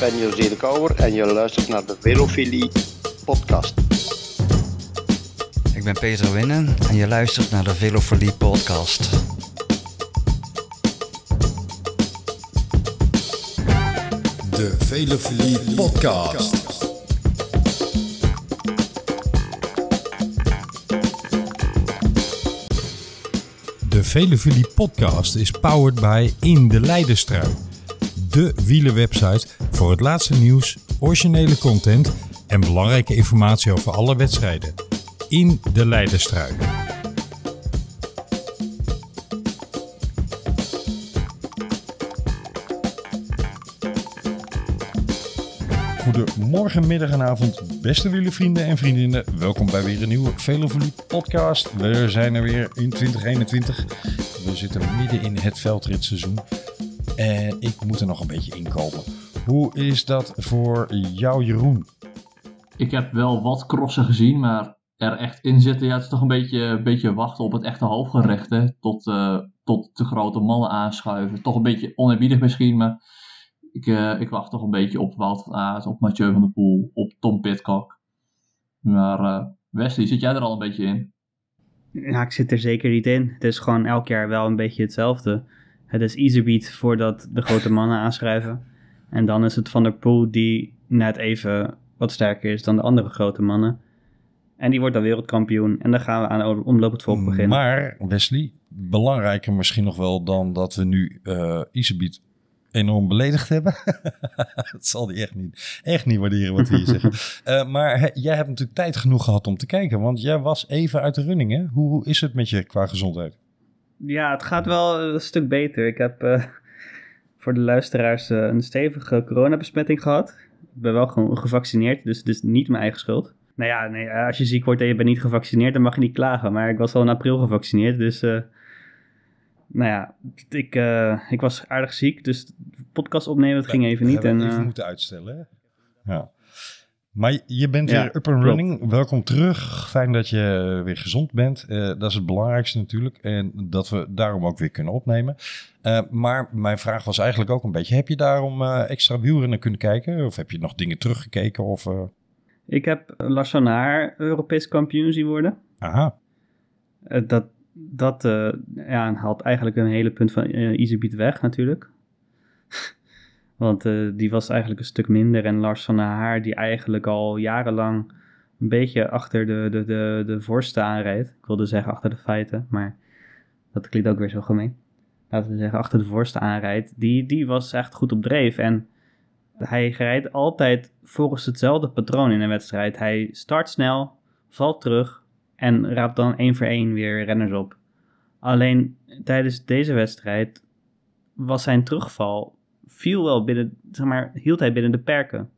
ben José de Kouwer en je luistert naar de Velofilie podcast. Ik ben Peter Winnen en je luistert naar de Velofilie podcast. De Velofilie podcast. De Velofilie podcast is powered by In de Leidenstrui. De wielerwebsite voor het laatste nieuws, originele content en belangrijke informatie over alle wedstrijden. In de Leidenstrui. Goedemorgen, middag en avond, beste wielervrienden en vriendinnen. Welkom bij weer een nieuwe Velovolie podcast. We zijn er weer in 2021. We zitten midden in het veldritseizoen. En ik moet er nog een beetje inkomen. Hoe is dat voor jou, Jeroen? Ik heb wel wat crossen gezien, maar er echt in zitten, ja, het is toch een beetje, een beetje wachten op het echte hoofdgerecht. Hè? Tot, eh, tot de grote mannen aanschuiven. Toch een beetje oneerbiedig misschien, maar ik, eh, ik wacht toch een beetje op Wout van Aert, op Mathieu van der Poel, op Tom Pitcock. Maar uh, Wesley, zit jij er al een beetje in? Ja, ik zit er zeker niet in. Het is gewoon elk jaar wel een beetje hetzelfde. Het is Easybeat voordat de grote mannen aanschrijven. En dan is het Van der Poel die net even wat sterker is dan de andere grote mannen. En die wordt dan wereldkampioen. En dan gaan we aan omloop het volk beginnen. Maar Wesley, belangrijker misschien nog wel dan dat we nu uh, Easybeat enorm beledigd hebben. dat zal hij echt niet, echt niet waarderen wat we hier zeggen. Uh, maar he, jij hebt natuurlijk tijd genoeg gehad om te kijken. Want jij was even uit de running, hè? Hoe, hoe is het met je qua gezondheid? Ja, het gaat wel een stuk beter. Ik heb uh, voor de luisteraars uh, een stevige coronabesmetting gehad. Ik ben wel gewoon gevaccineerd, dus het is niet mijn eigen schuld. Nou ja, nee, als je ziek wordt en je bent niet gevaccineerd, dan mag je niet klagen. Maar ik was al in april gevaccineerd, dus... Uh, nou ja, ik, ik was aardig ziek, dus podcast opnemen, dat ging even niet. We en, even moeten uitstellen, hè? Ja. Maar je bent ja, weer up and running. Klopt. Welkom terug. Fijn dat je weer gezond bent. Uh, dat is het belangrijkste natuurlijk. En dat we daarom ook weer kunnen opnemen. Uh, maar mijn vraag was eigenlijk ook een beetje: heb je daarom uh, extra wielrennen kunnen kijken? Of heb je nog dingen teruggekeken? Of, Ik heb Lars van Haar Europees kampioen zien worden. Aha. dat dat ja, haalt eigenlijk een hele punt van Easybeat weg natuurlijk. Want uh, die was eigenlijk een stuk minder. En Lars van der Haar, die eigenlijk al jarenlang een beetje achter de, de, de, de aanreed. Ik wilde zeggen achter de feiten, maar dat klinkt ook weer zo gemeen. Laten we zeggen achter de vorsten aanrijdt. Die, die was echt goed op dreef. En hij rijdt altijd volgens hetzelfde patroon in een wedstrijd. Hij start snel, valt terug en raapt dan één voor één weer renners op. Alleen tijdens deze wedstrijd was zijn terugval viel wel binnen, zeg maar, hield hij binnen de perken.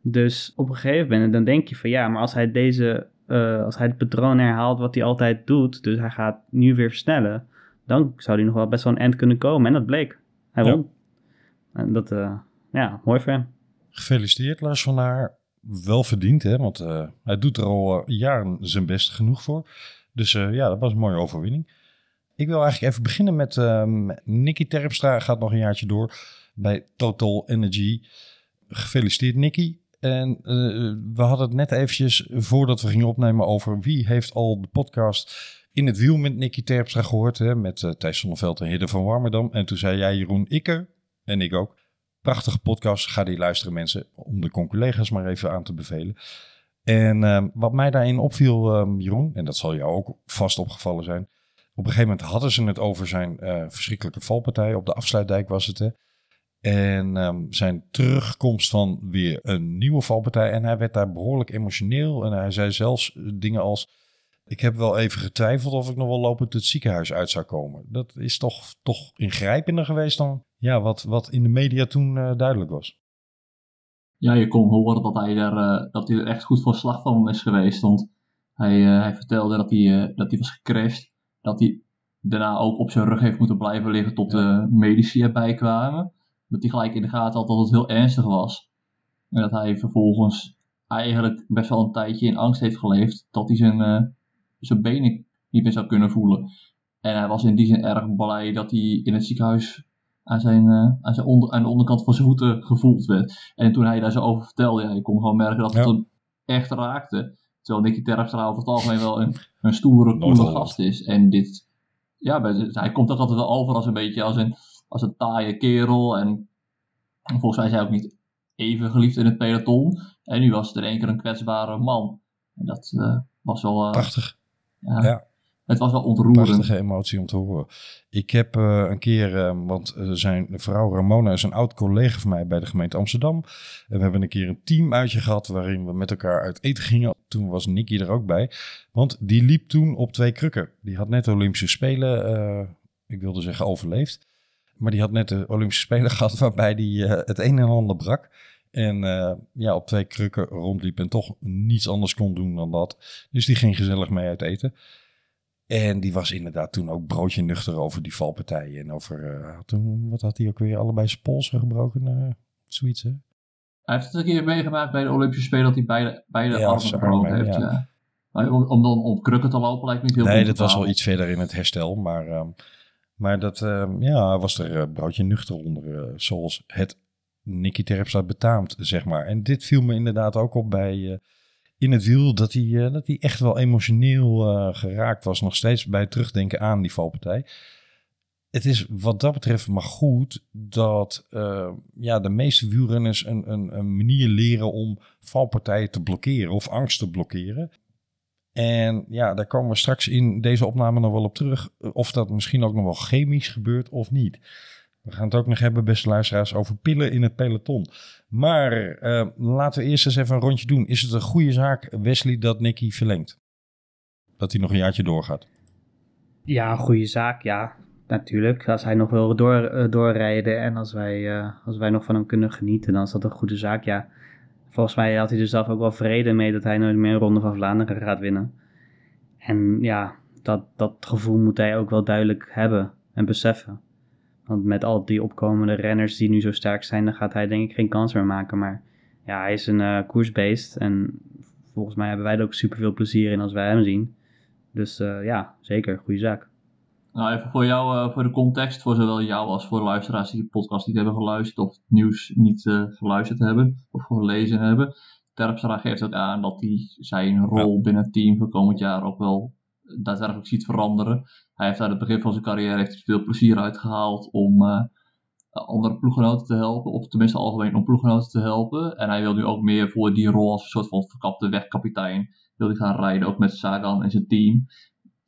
Dus op een gegeven moment, dan denk je van ja, maar als hij deze, uh, als hij het patroon herhaalt wat hij altijd doet, dus hij gaat nu weer versnellen, dan zou hij nog wel best wel een end kunnen komen. En dat bleek. Hij won. Ja. En dat, uh, ja, mooi voor hem. Gefeliciteerd Lars van Haar. Wel verdiend, hè, want uh, hij doet er al jaren zijn best genoeg voor. Dus ja, dat was een mooie overwinning. Ik wil eigenlijk even beginnen met um, Nicky Terpstra, gaat nog een jaartje door bij Total Energy. Gefeliciteerd Nicky. En uh, we hadden het net eventjes voordat we gingen opnemen over wie heeft al de podcast in het wiel met Nicky Terpstra gehoord. Hè, met uh, Thijs Zonneveld en Hidde van Warmerdam. En toen zei jij Jeroen Ikke en ik ook. Prachtige podcast, ga die luisteren mensen. Om de conculega's maar even aan te bevelen. En uh, wat mij daarin opviel Jeroen, en dat zal jou ook vast opgevallen zijn. Op een gegeven moment hadden ze het over zijn verschrikkelijke valpartij. Op de afsluitdijk was het hè. En um, zijn terugkomst van weer een nieuwe valpartij. En hij werd daar behoorlijk emotioneel. En hij zei zelfs dingen als: Ik heb wel even getwijfeld of ik nog wel lopend het ziekenhuis uit zou komen. Dat is toch, toch ingrijpender geweest dan ja, wat, wat in de media toen uh, duidelijk was. Ja, je kon horen dat hij, er, uh, dat hij er echt goed voor slag van is geweest. Want hij, uh, hij vertelde dat hij, dat hij was gecrashed. Dat hij daarna ook op zijn rug heeft moeten blijven liggen tot de medici erbij kwamen dat hij gelijk in de gaten had dat het heel ernstig was. En dat hij vervolgens eigenlijk best wel een tijdje in angst heeft geleefd dat hij zijn, uh, zijn benen niet meer zou kunnen voelen. En hij was in die zin erg blij dat hij in het ziekenhuis aan, zijn, uh, aan, zijn onder, aan de onderkant van zijn voeten gevoeld werd. En toen hij daar zo over vertelde, ja, je kon gewoon merken dat het hem echt raakte. Terwijl Nicky Terpstra over het algemeen wel een, een stoere, coole gast is. En dit, ja, hij komt ook altijd wel over als een beetje als een, als een taaie kerel. En volgens mij is hij ook niet even geliefd in het peloton. En nu was het in één keer een kwetsbare man. En dat uh, was wel... Uh, Prachtig. Ja, ja. Het was wel ontroerend. Prachtige emotie om te horen. Ik heb uh, een keer, want zijn vrouw Ramona is een oud collega van mij bij de gemeente Amsterdam. En we hebben een keer een team uitje gehad waarin we met elkaar uit eten gingen. Toen was Nicky er ook bij. Want die liep toen op twee krukken. Die had net de Olympische Spelen, ik wilde zeggen overleefd. Maar die had net de Olympische Spelen gehad waarbij die het een en ander brak. En uh, ja, op twee krukken rondliep en toch niets anders kon doen dan dat. Dus die ging gezellig mee uit eten. En die was inderdaad toen ook broodje nuchter over die valpartijen. En over, uh, toen, wat had hij ook weer, allebei zijn polsen gebroken, zoiets hè? Hij heeft het een keer meegemaakt bij de Olympische Spelen dat hij beide, beide ja, armen gebroken heeft. Ja. Om, dan op krukken te lopen lijkt me niet heel Nee, dat was wel iets verder in het herstel. Maar, uh, maar dat, ja, was er broodje nuchter onder, zoals het Nicky Terpstra betaamt, zeg maar. En dit viel me inderdaad ook op bij uh, in het wiel, dat hij, dat hij echt wel emotioneel geraakt was. Nog steeds bij terugdenken aan die valpartij. Het is wat dat betreft maar goed dat ja, de meeste wielrenners een, een manier leren om valpartijen te blokkeren of angst te blokkeren. En ja, daar komen we straks in deze opname nog wel op terug. Of dat misschien ook nog wel chemisch gebeurt of niet. We gaan het ook nog hebben, beste luisteraars, over pillen in het peloton. Maar uh, laten we eerst eens even een rondje doen. Is het een goede zaak, Wesley, dat Nicky verlengt? Dat hij nog een jaartje doorgaat? Ja, een goede zaak, ja. Natuurlijk. Als hij nog wil door, uh, doorrijden en als wij, uh, als wij nog van hem kunnen genieten, dan is dat een goede zaak, ja. Volgens mij had hij er zelf ook wel vrede mee dat hij nooit meer een ronde van Vlaanderen gaat winnen. En ja, dat, dat gevoel moet hij ook wel duidelijk hebben en beseffen. Want met al die opkomende renners die nu zo sterk zijn, dan gaat hij denk ik geen kans meer maken. Maar ja, hij is een uh, koersbeest. En volgens mij hebben wij er ook super veel plezier in als wij hem zien. Dus uh, ja, zeker, goede zaak. Nou, even voor jou, uh, voor de context, voor zowel jou als voor de luisteraars die de podcast niet hebben geluisterd of het nieuws niet geluisterd hebben of gelezen hebben. Terpstra geeft ook aan dat hij zijn rol binnen het team voor komend jaar ook wel daadwerkelijk ziet veranderen. Hij heeft aan het begin van zijn carrière heeft veel plezier uitgehaald om uh, andere ploeggenoten te helpen, of tenminste algemeen om ploeggenoten te helpen. En hij wil nu ook meer voor die rol als een soort van verkapte wegkapitein wil hij gaan rijden, ook met Sagan en zijn team.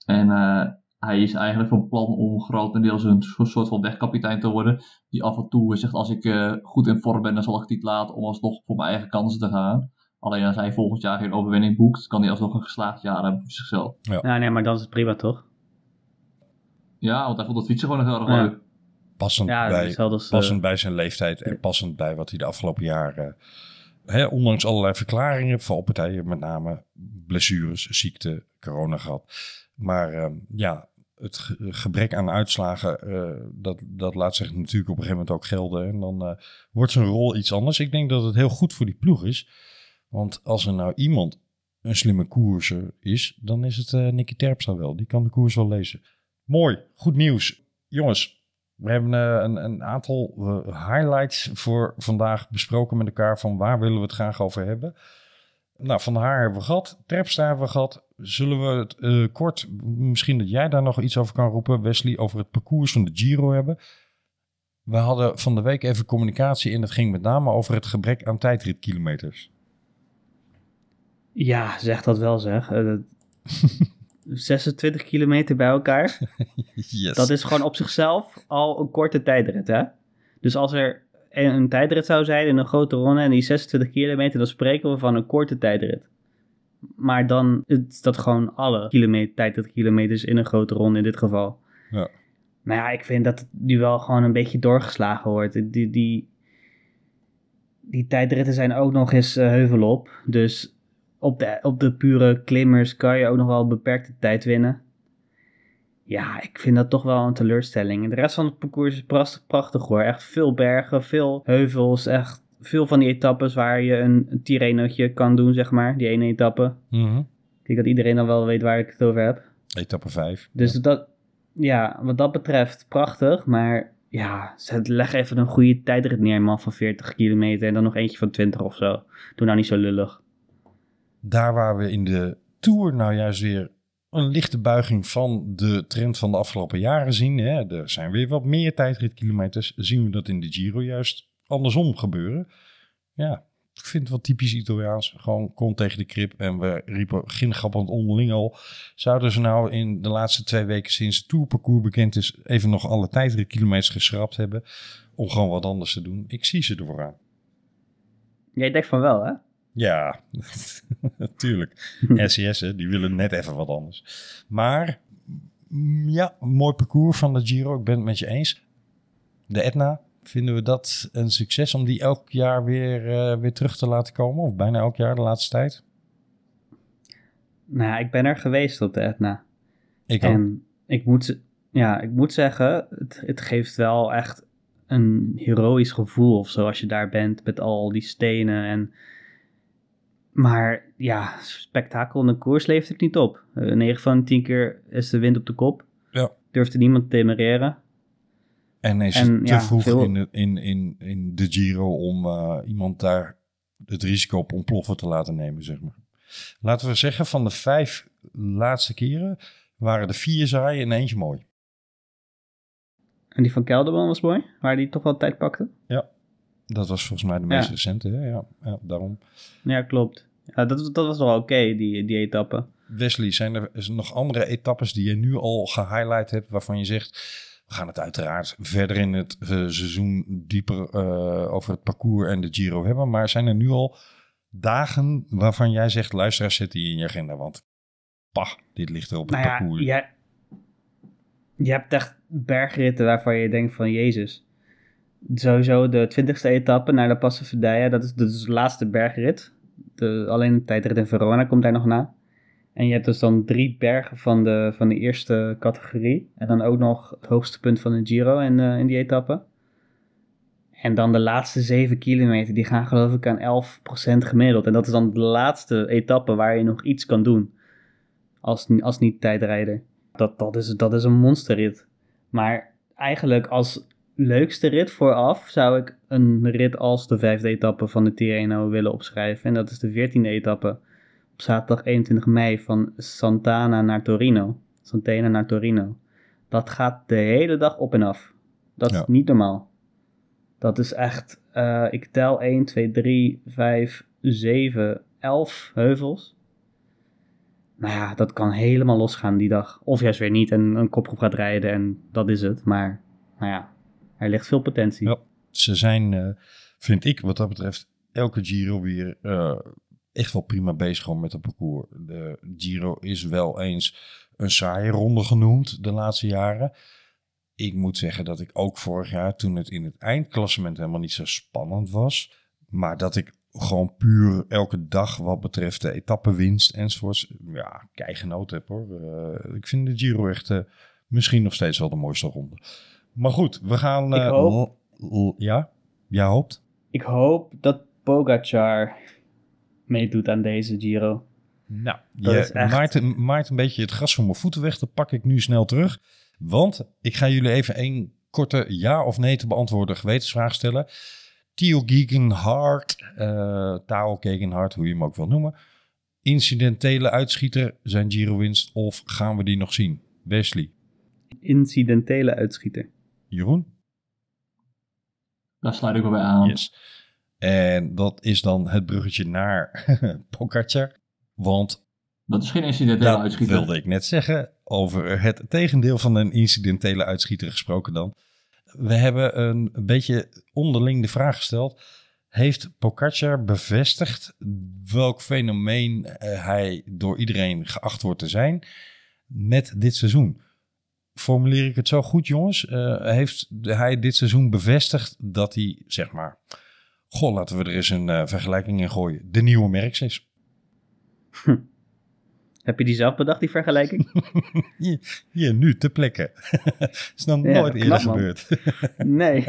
En uh, hij is eigenlijk van plan om grotendeels een soort van wegkapitein te worden. Die af en toe zegt: Als ik uh, goed in vorm ben, dan zal ik het niet laten om alsnog voor mijn eigen kansen te gaan. Alleen als hij volgend jaar geen overwinning boekt, kan hij alsnog een geslaagd jaar hebben voor zichzelf. Ja. Nou, nee, maar dan is het prima toch? Ja, want hij vond dat fietsen gewoon heel erg leuk. Passend, bij, dus, passend bij zijn leeftijd en passend bij wat hij de afgelopen jaren... Hè, ondanks allerlei verklaringen, valpartijen met name, blessures, ziekte, corona gehad. Maar uh, ja, het gebrek aan uitslagen, uh, dat, dat laat zich natuurlijk op een gegeven moment ook gelden. En dan uh, wordt zijn rol iets anders. Ik denk dat het heel goed voor die ploeg is. Want als er nou iemand een slimme koerser is, dan is het uh, Nicky Terpstra wel. Die kan de koers wel lezen. Mooi, goed nieuws. Jongens, we hebben een, een, aantal highlights voor vandaag besproken met elkaar. Van waar willen we het graag over hebben? Nou, Van haar hebben we gehad. Terpstra hebben we gehad. Zullen we het uh, kort, misschien dat jij daar nog iets over kan roepen, Wesley, over het parcours van de Giro hebben. We hadden van de week even communicatie en het ging met name over het gebrek aan tijdritkilometers. Ja, zeg dat wel zeg. 26 kilometer bij elkaar. yes. Dat is gewoon op zichzelf al een korte tijdrit, hè? Dus als er een tijdrit zou zijn in een grote ronde en die 26 kilometer, dan spreken we van een korte tijdrit. Maar dan is dat gewoon alle kilometer, tijdritkilometers in een grote ronde in dit geval. Ja. Nou ja, ik vind dat het nu wel gewoon een beetje doorgeslagen wordt. Die, die, die tijdritten zijn ook nog eens uh, heuvel op. Dus op de, op de pure klimmers kan je ook nog wel beperkte tijd winnen. Ja, ik vind dat toch wel een teleurstelling. De rest van het parcours is prachtig, prachtig hoor. Echt veel bergen, veel heuvels. Echt veel van die etappes waar je een, een kan doen, zeg maar. Die ene etappe. Mm Ik denk dat iedereen dan wel weet waar ik het over heb. Etappe 5. Dus dat, ja, wat dat betreft prachtig. Maar ja, leg even een goede tijdrit neer, man, van 40 kilometer. En dan nog eentje van 20 of zo. Doe nou niet zo lullig. Daar waar we in de Tour nou juist weer een lichte buiging van de trend van de afgelopen jaren zien. Hè. Er zijn weer wat meer tijdritkilometers. Zien we dat in de Giro juist andersom gebeuren. Ja, ik vind het wel typisch Italiaans. Gewoon kont tegen de krip. En we riepen gingrappend onderling al. Zouden ze nou in de laatste twee weken sinds het tourparcours bekend is... even nog alle tijdritkilometers geschrapt hebben... om gewoon wat anders te doen? Ik zie ze ervoor aan. Jij denkt van wel, hè? Ja, natuurlijk. SES, die willen net even wat anders. Maar mm, ja, mooi parcours van de Giro. Ik ben het met je eens. De Etna, vinden we dat een succes om die elk jaar weer, eh, weer terug te laten komen? Of bijna elk jaar de laatste tijd? Nou, ik ben er geweest op de Etna. Ik ook. En ik moet, ja, ik moet zeggen, het, het geeft wel echt een heroïsch gevoel of zo als je daar bent met al die stenen. En, maar ja, spektakel in de koers levert het niet op. Uh, 9 van 10 keer is de wind op de kop. Ja. Durfde niemand te temereren. En is En, het te ja, vroeg veel- in, de, in, in, in de Giro om eh, iemand daar het risico op ontploffen te laten nemen, zeg maar. Laten we zeggen, van de vijf laatste keren waren er vier saai en eentje mooi. En die van Kelderman was mooi, waar die toch wel tijd pakte. Dat was volgens mij de meest Ja. recente, hè? Ja, ja, daarom. Ja, klopt. Ja, dat, dat was wel oké, die, die etappe. Wesley, zijn er nog andere etappes die je nu al gehighlight hebt waarvan je zegt, we gaan het uiteraard verder in het eh, seizoen dieper eh, over het parcours en de Giro hebben, maar zijn er nu al dagen waarvan jij zegt, luisteraar, zet die in je agenda, want pah, dit ligt er op het Nou ja, parcours. jij, je hebt echt bergritten waarvan je denkt van Jezus. Sowieso de twintigste etappe naar de Passo Verdaya, dat is, dat is de laatste bergrit. De, alleen de tijdrit in Verona komt daar nog na. En je hebt dus dan drie bergen van de, van de eerste categorie. En dan ook nog het hoogste punt van de Giro in, eh, in die etappe. En dan de laatste zeven kilometer, die gaan geloof ik aan 11% gemiddeld. En dat is dan de laatste etappe waar je nog iets kan doen. Als, als niet tijdrijder. Dat, dat, is, dat is een monsterrit. Maar eigenlijk als leukste rit vooraf zou ik een rit als de vijfde etappe van de Tirreno willen opschrijven. En dat is de veertiende etappe op zaterdag 21 mei van Santana naar Torino. Santana naar Torino. Dat gaat de hele dag op en af. Dat Ja. is niet normaal. Dat is echt, eh, ik tel 1, 2, 3, 5, 7, 11 heuvels. Nou ja, dat kan helemaal losgaan die dag. Of juist weer niet en een kopgroep gaat rijden en dat is het. Maar nou ja, er ligt veel potentie. Ze zijn, eh, vind ik wat dat betreft, elke Giro weer eh, echt wel prima bezig gewoon met het parcours. De Giro is wel eens een saaie ronde genoemd de laatste jaren. Ik moet zeggen dat ik ook vorig jaar, toen het in het eindklassement helemaal niet zo spannend was, maar dat ik gewoon puur elke dag wat betreft de etappenwinst enzovoorts, ja, kei genoten heb hoor. Eh, ik vind de Giro echt misschien nog steeds wel de mooiste ronde. Maar goed, we gaan... Ik eh, hoop- ja? Jij hoopt? Ik hoop dat Pogacar meedoet aan deze Giro. Nou, Dat je is echt- maait, een- beetje het gras van mijn voeten weg. Dat pak ik nu snel terug. Want ik ga jullie even één korte ja of nee te beantwoorden gewetensvraag stellen. Theo Gegenhardt, eh Tao Gegenhardt, hoe je hem ook wil noemen. Incidentele uitschieter, zijn Giro-winst of gaan we die nog zien? Wesley, Incidentele uitschieter. Jeroen? Daar sluit ik wel bij aan. Yes. En dat is dan het bruggetje naar Pogacar. Want Dat is geen incidentele Dat uitschieter. wilde ik net zeggen. Over het tegendeel van een incidentele uitschieter gesproken dan. We hebben een beetje onderling de vraag gesteld. Heeft Pogacar bevestigd welk fenomeen eh, hij door iedereen geacht wordt te zijn met dit seizoen? Formuleer ik het zo goed, jongens? Eh, heeft hij dit seizoen bevestigd dat hij, zeg maar... Goh, laten we er eens een eh, vergelijking in gooien. De nieuwe Merckx is. Heb je die zelf bedacht, die vergelijking? Hier, hier nu, te plekken. is nog Ja, nooit knap, eerder man. gebeurd. nee.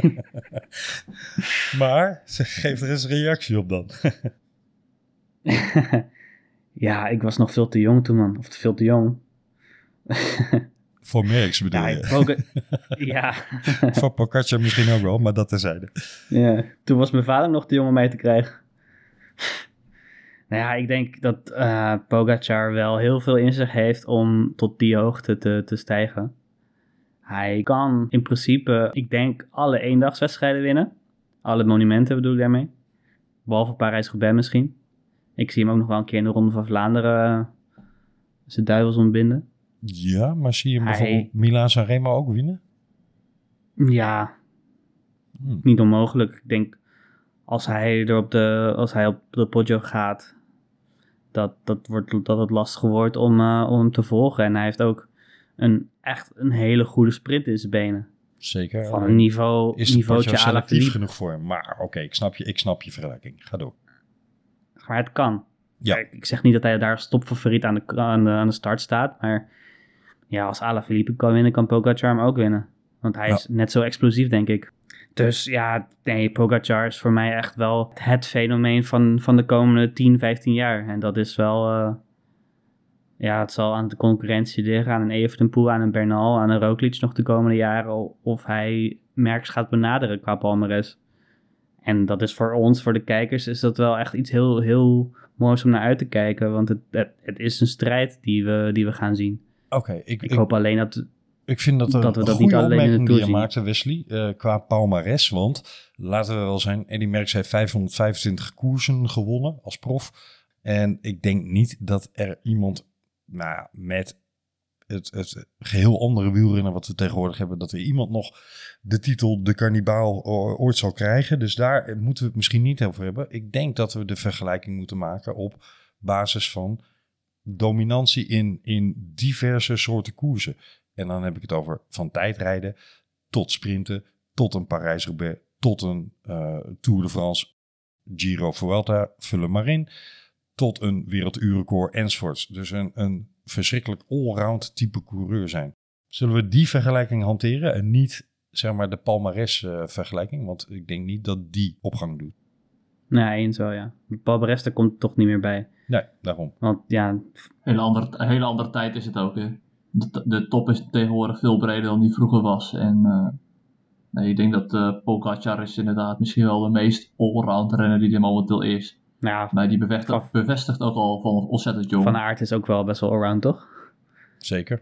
maar ze geeft er eens een reactie op dan. ja, ik was nog veel te jong toen, man. Of veel te jong. Voor Merks bedoel Ja, je? Ja. Voor Pogacar misschien ook wel, maar dat terzijde. ja. Toen was mijn vader nog te jong om mee te krijgen. nou ja, ik denk dat eh Pogacar wel heel veel in zich heeft om tot die hoogte te, te stijgen. Hij kan in principe, ik denk, alle eendagswedstrijden winnen. Alle monumenten bedoel ik daarmee. Behalve Parijs-Roubaix misschien. Ik zie hem ook nog wel een keer in de Ronde van Vlaanderen uh, zijn duivels ontbinden. Ja, maar zie je hem Hij- bijvoorbeeld Milaan San Remo ook winnen? Ja, Hm. niet onmogelijk. Ik denk, als hij er op de, als hij op de Poggio gaat, dat, dat, wordt, dat het lastiger wordt om, eh, om hem te volgen. En hij heeft ook een, echt een hele goede sprint in zijn benen. Zeker. Van een niveau, is het niveautje Pogacar à la selectief Philippe. genoeg voor hem? Maar oké, ik, snap je, ik snap je vergelijking. Ga door. Maar het kan. Ja. Kijk, ik zeg niet dat hij daar als topfavoriet aan de, aan, de, aan de start staat. Maar ja, als Alaphilippe kan winnen, kan Pogacar hem ook winnen. Want hij Ja. is net zo explosief, denk ik. Dus ja, nee, Pogacar is voor mij echt wel het fenomeen van, van de komende 10, 15 jaar. En dat is wel... eh, ja, het zal aan de concurrentie liggen. Aan een Evenepoel, aan een Bernal, aan een Roglic nog de komende jaren. Of hij Merckx gaat benaderen qua palmares. En dat is voor ons, voor de kijkers, is dat wel echt iets heel, heel moois om naar uit te kijken. Want het, het, het is een strijd die we, die we gaan zien. Oké, ik, Ik ik, hoop alleen dat... ik vind dat, dat we dat niet alleen in die Tour maakte, Wesley, eh, qua palmares. Want laten we wel zijn, Eddy Merckx heeft 525 koersen gewonnen als prof. En ik denk niet dat er iemand nou, ja, met het, het geheel andere wielrennen wat we tegenwoordig hebben, dat er iemand nog de titel de kannibaal o- ooit zal krijgen. Dus daar moeten we het misschien niet over hebben. Ik denk dat we de vergelijking moeten maken op basis van dominantie in, in diverse soorten koersen. En dan heb ik het over van tijdrijden tot sprinten, tot een Parijs-Roubaix, tot een eh, Tour de France, Giro Vuelta, vul hem maar in, tot een werelduurrecord enzovoorts. Dus een, een verschrikkelijk allround type coureur zijn. Zullen we die vergelijking hanteren en niet zeg maar de palmares vergelijking? Want ik denk niet dat die opgang doet. Nou, eens wel, ja. Paul Baresta komt toch niet meer bij. Nee, daarom. Want ja, Hele andere, een hele andere tijd is het ook. Hè. De, de top is tegenwoordig veel breder dan die vroeger was. En eh, nee, ik denk dat eh Pogacar is inderdaad misschien wel de meest allround renner die er momenteel is. nou ja, Maar die bevestigt, bevestigt ook al van ontzettend jong. Van Aert is ook wel best wel allround, toch? Zeker.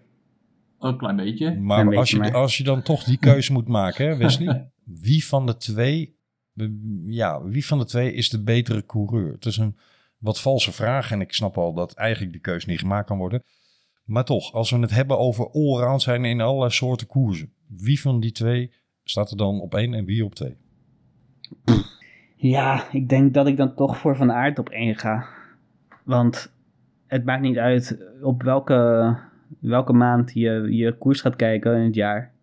Een klein beetje. Maar beetje als je, maar. als je dan toch die keuze moet maken, hè, Wesley. Wie van de twee, ja, wie van de twee is de betere coureur? Het is een wat valse vraag en ik snap al dat eigenlijk de keuze niet gemaakt kan worden. Maar toch, als we het hebben over allround zijn in allerlei soorten koersen. Wie van die twee staat er dan op één en wie op twee? Ja, ik denk dat ik dan toch voor Van Aert op één ga. Want het maakt niet uit op welke, welke maand je je koers gaat kijken in het jaar.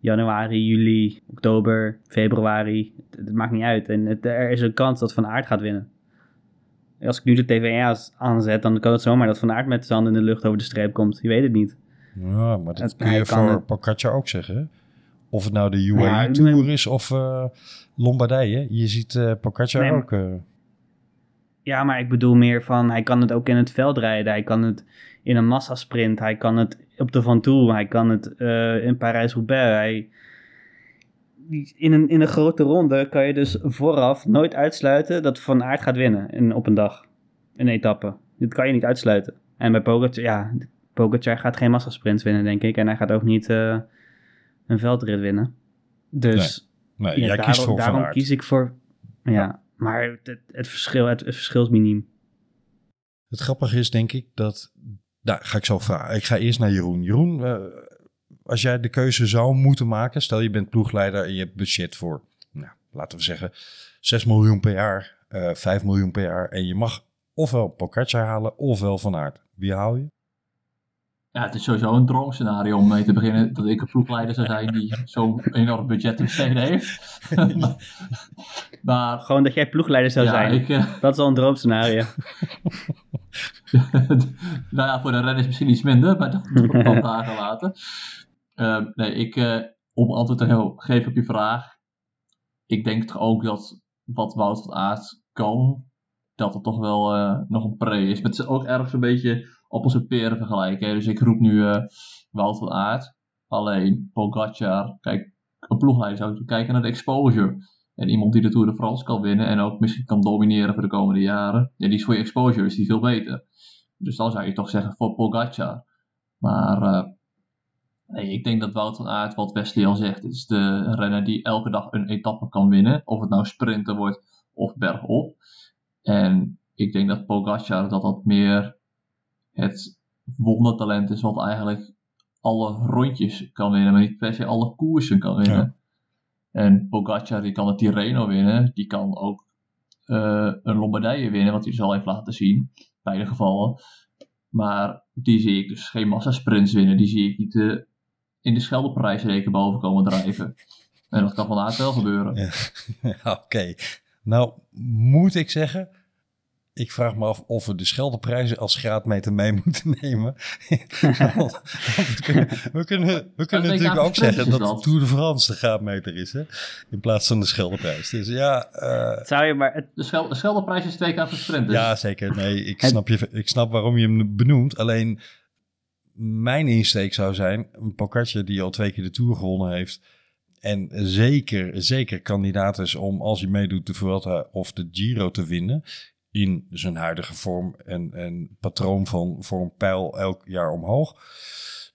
Januari, juli, oktober, februari. Het, het maakt niet uit. En het- er is een kans dat Van Aert gaat winnen. Als ik nu de TV aanzet, dan kan het zomaar dat Van Aert met zijn handen in de lucht over de streep komt. Je weet het niet. Ja, maar dat kun je voor het- ook zeggen. Of het nou de UAE Ja, Tour is of eh, Lombardije. Je ziet Nee, maar- ook. eh, Ja, maar ik bedoel meer van, hij kan het ook in het veld rijden. Hij kan het in een massasprint. Hij kan het op de Van Toe. Hij kan het in Parijs-Roubaix. Hij... In, een, in een grote ronde kan je dus vooraf nooit uitsluiten dat Van Aert gaat winnen in, op een dag. Een etappe. Dat kan je niet uitsluiten. En bij Pogacar, ja, Pogacar gaat geen massasprints winnen, denk ik. En hij gaat ook niet eh, een veldrit winnen. Dus nee, ja, jij daarom, kiest voor Van daarom Aert. kies ik voor... Ja, maar het, het, verschil, het, het verschil is miniem. Het grappige is denk ik dat... Nou, ga ik zo vragen. Ik ga eerst naar Jeroen. Jeroen, eh, als jij de keuze zou moeten maken... Stel je bent ploegleider en je hebt budget voor... Nou, laten we zeggen 6 miljoen per jaar, eh 5 miljoen per jaar... en je mag ofwel Pogacar halen ofwel Van Aert. Wie haal je? Ja, het is sowieso een droomscenario om mee te beginnen dat ik een ploegleider zou zijn die zo'n enorm budget te besteden heeft. maar Gewoon dat jij ploegleider zou ja, zijn. ik, eh, Dat is al een droomscenario. nou ja, voor de renners misschien iets minder, maar dat wordt dan daar gelaten. Ehm, nee, ik, eh, om antwoord te ge- geven op je vraag. Ik denk toch ook dat wat Wout van Aert kan, dat het toch wel eh, nog een pre is. Maar het is ook ergens een beetje appels en peren vergelijken. Dus ik roep nu eh, Wout van Aert. Alleen Pogacar, kijk, een ploegleider zou kijken naar de exposure. En iemand die de Tour de France kan winnen en ook misschien kan domineren voor de komende jaren. Ja, die is voor je exposure is die veel beter. Dus dan zou je toch zeggen voor Pogacar. Maar nee, ik denk dat Wout van Aert, wat Wesley al zegt, is de renner die elke dag een etappe kan winnen. Of het nou sprinten wordt of bergop. En ik denk dat Pogacar dat dat meer het wondertalent is wat eigenlijk alle rondjes kan winnen, maar niet per se alle koersen kan winnen. Ja. En Pogacar die kan de Tirreno winnen, die kan ook uh, een Lombardije winnen, wat hij zal even laten zien, beide gevallen. Maar die zie ik dus geen massasprints winnen, die zie ik niet uh, in de Scheldeprijsreken boven komen drijven. En dat kan van Aert wel gebeuren. Ja. ja Oké. Nou, moet ik zeggen, ik vraag me af of we de Scheldeprijzen als graadmeter mee moeten nemen. we kunnen, we kunnen, we kunnen natuurlijk ook zeggen dat, dat Tour de France de graadmeter is, hè? in plaats van de Scheldeprijs. Dus ja... Uh... Zou je maar... Het... De, Schel de Scheldeprijs is twee keer voor sprinters. Ja, zeker. Nee, ik, snap je, ik snap waarom je hem benoemt. Alleen mijn insteek zou zijn, een Pocatje die al twee keer de Tour gewonnen heeft... En zeker, zeker kandidaat is om, als hij meedoet, de Vuelta of de Giro te winnen in zijn huidige vorm en, en patroon van voor een pijl elk jaar omhoog.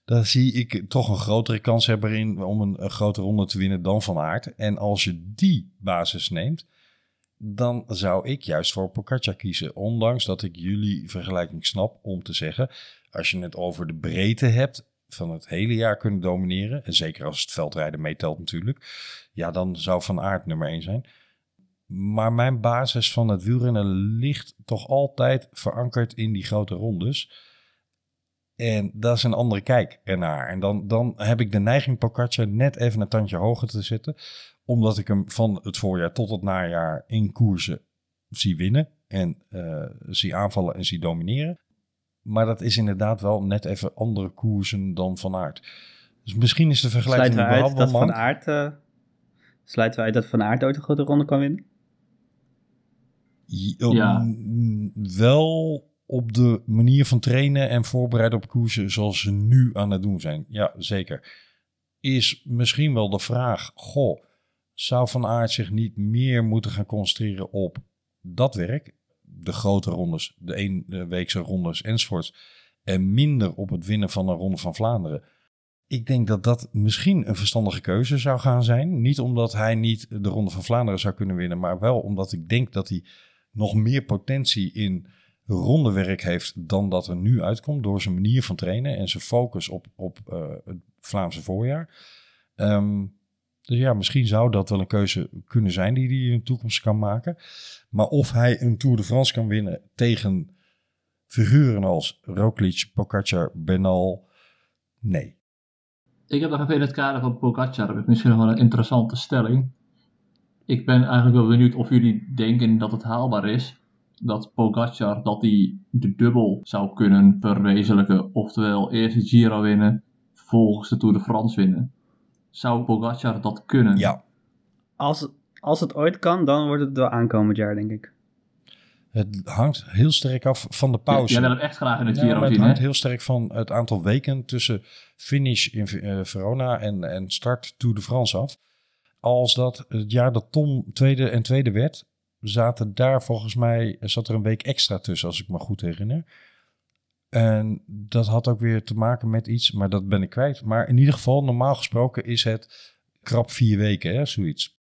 Daar zie ik toch een grotere kans hebben in om een, grote ronde te winnen dan Van Aert. En als je die basis neemt, dan zou ik juist voor Pogacar kiezen. Ondanks dat ik jullie vergelijking snap om te zeggen, als je het over de breedte hebt van het hele jaar kunnen domineren, en zeker als het veldrijden meetelt natuurlijk, ja, dan zou Van Aert nummer 1 zijn. Maar mijn basis van het wielrennen ligt toch altijd verankerd in die grote rondes. En dat is een andere kijk ernaar. En dan, dan heb ik de neiging Pogacar net even een tandje hoger te zetten. Omdat ik hem van het voorjaar tot het najaar in koersen zie winnen. En uh, zie aanvallen en zie domineren. Maar dat is inderdaad wel net even andere koersen dan Van Aert. Dus misschien is de vergelijking Sluiten we uit dat Van Aert... Uh, sluiten we uit dat Van Aert ooit een grote ronde kan winnen? Ja. Wel op de manier van trainen en voorbereiden op koersen zoals ze nu aan het doen zijn. Ja, zeker. Is misschien wel de vraag, goh, zou Van Aert zich niet meer moeten gaan concentreren op dat werk? De grote rondes, de eenweekse rondes enzovoorts. En minder op het winnen van een ronde van Vlaanderen. Ik denk dat dat misschien een verstandige keuze zou gaan zijn. Niet omdat hij niet de ronde van Vlaanderen zou kunnen winnen, maar wel omdat ik denk dat hij nog meer potentie in rondewerk heeft dan dat er nu uitkomt door zijn manier van trainen en zijn focus op, op uh, het Vlaamse voorjaar. Um, dus ja, misschien zou dat wel een keuze kunnen zijn die hij in de toekomst kan maken. Maar of hij een Tour de France kan winnen tegen figuren als Roglic, Pogacar, Benal, nee. Ik heb nog even in het kader van Pogacar heb misschien nog wel een interessante stelling ik ben eigenlijk wel benieuwd of jullie denken dat het haalbaar is dat Pogacar dat hij de dubbel zou kunnen verwezenlijken. Oftewel eerst de Giro winnen, vervolgens de Tour de France winnen. Zou Pogacar dat kunnen? Ja. Als, als het ooit kan, dan wordt het wel aankomend jaar, denk ik. Het hangt heel sterk af van de pauze. jij wil hem echt graag in Giro ja, zien, Het hangt heel sterk van het aantal weken tussen finish in uh, Verona en, en start Tour de France af als dat het jaar dat Tom tweede en tweede werd, zaten daar volgens mij, zat er een week extra tussen, als ik me goed herinner. En dat had ook weer te maken met iets, maar dat ben ik kwijt. Maar in ieder geval, normaal gesproken is het krap vier weken, hè, zoiets.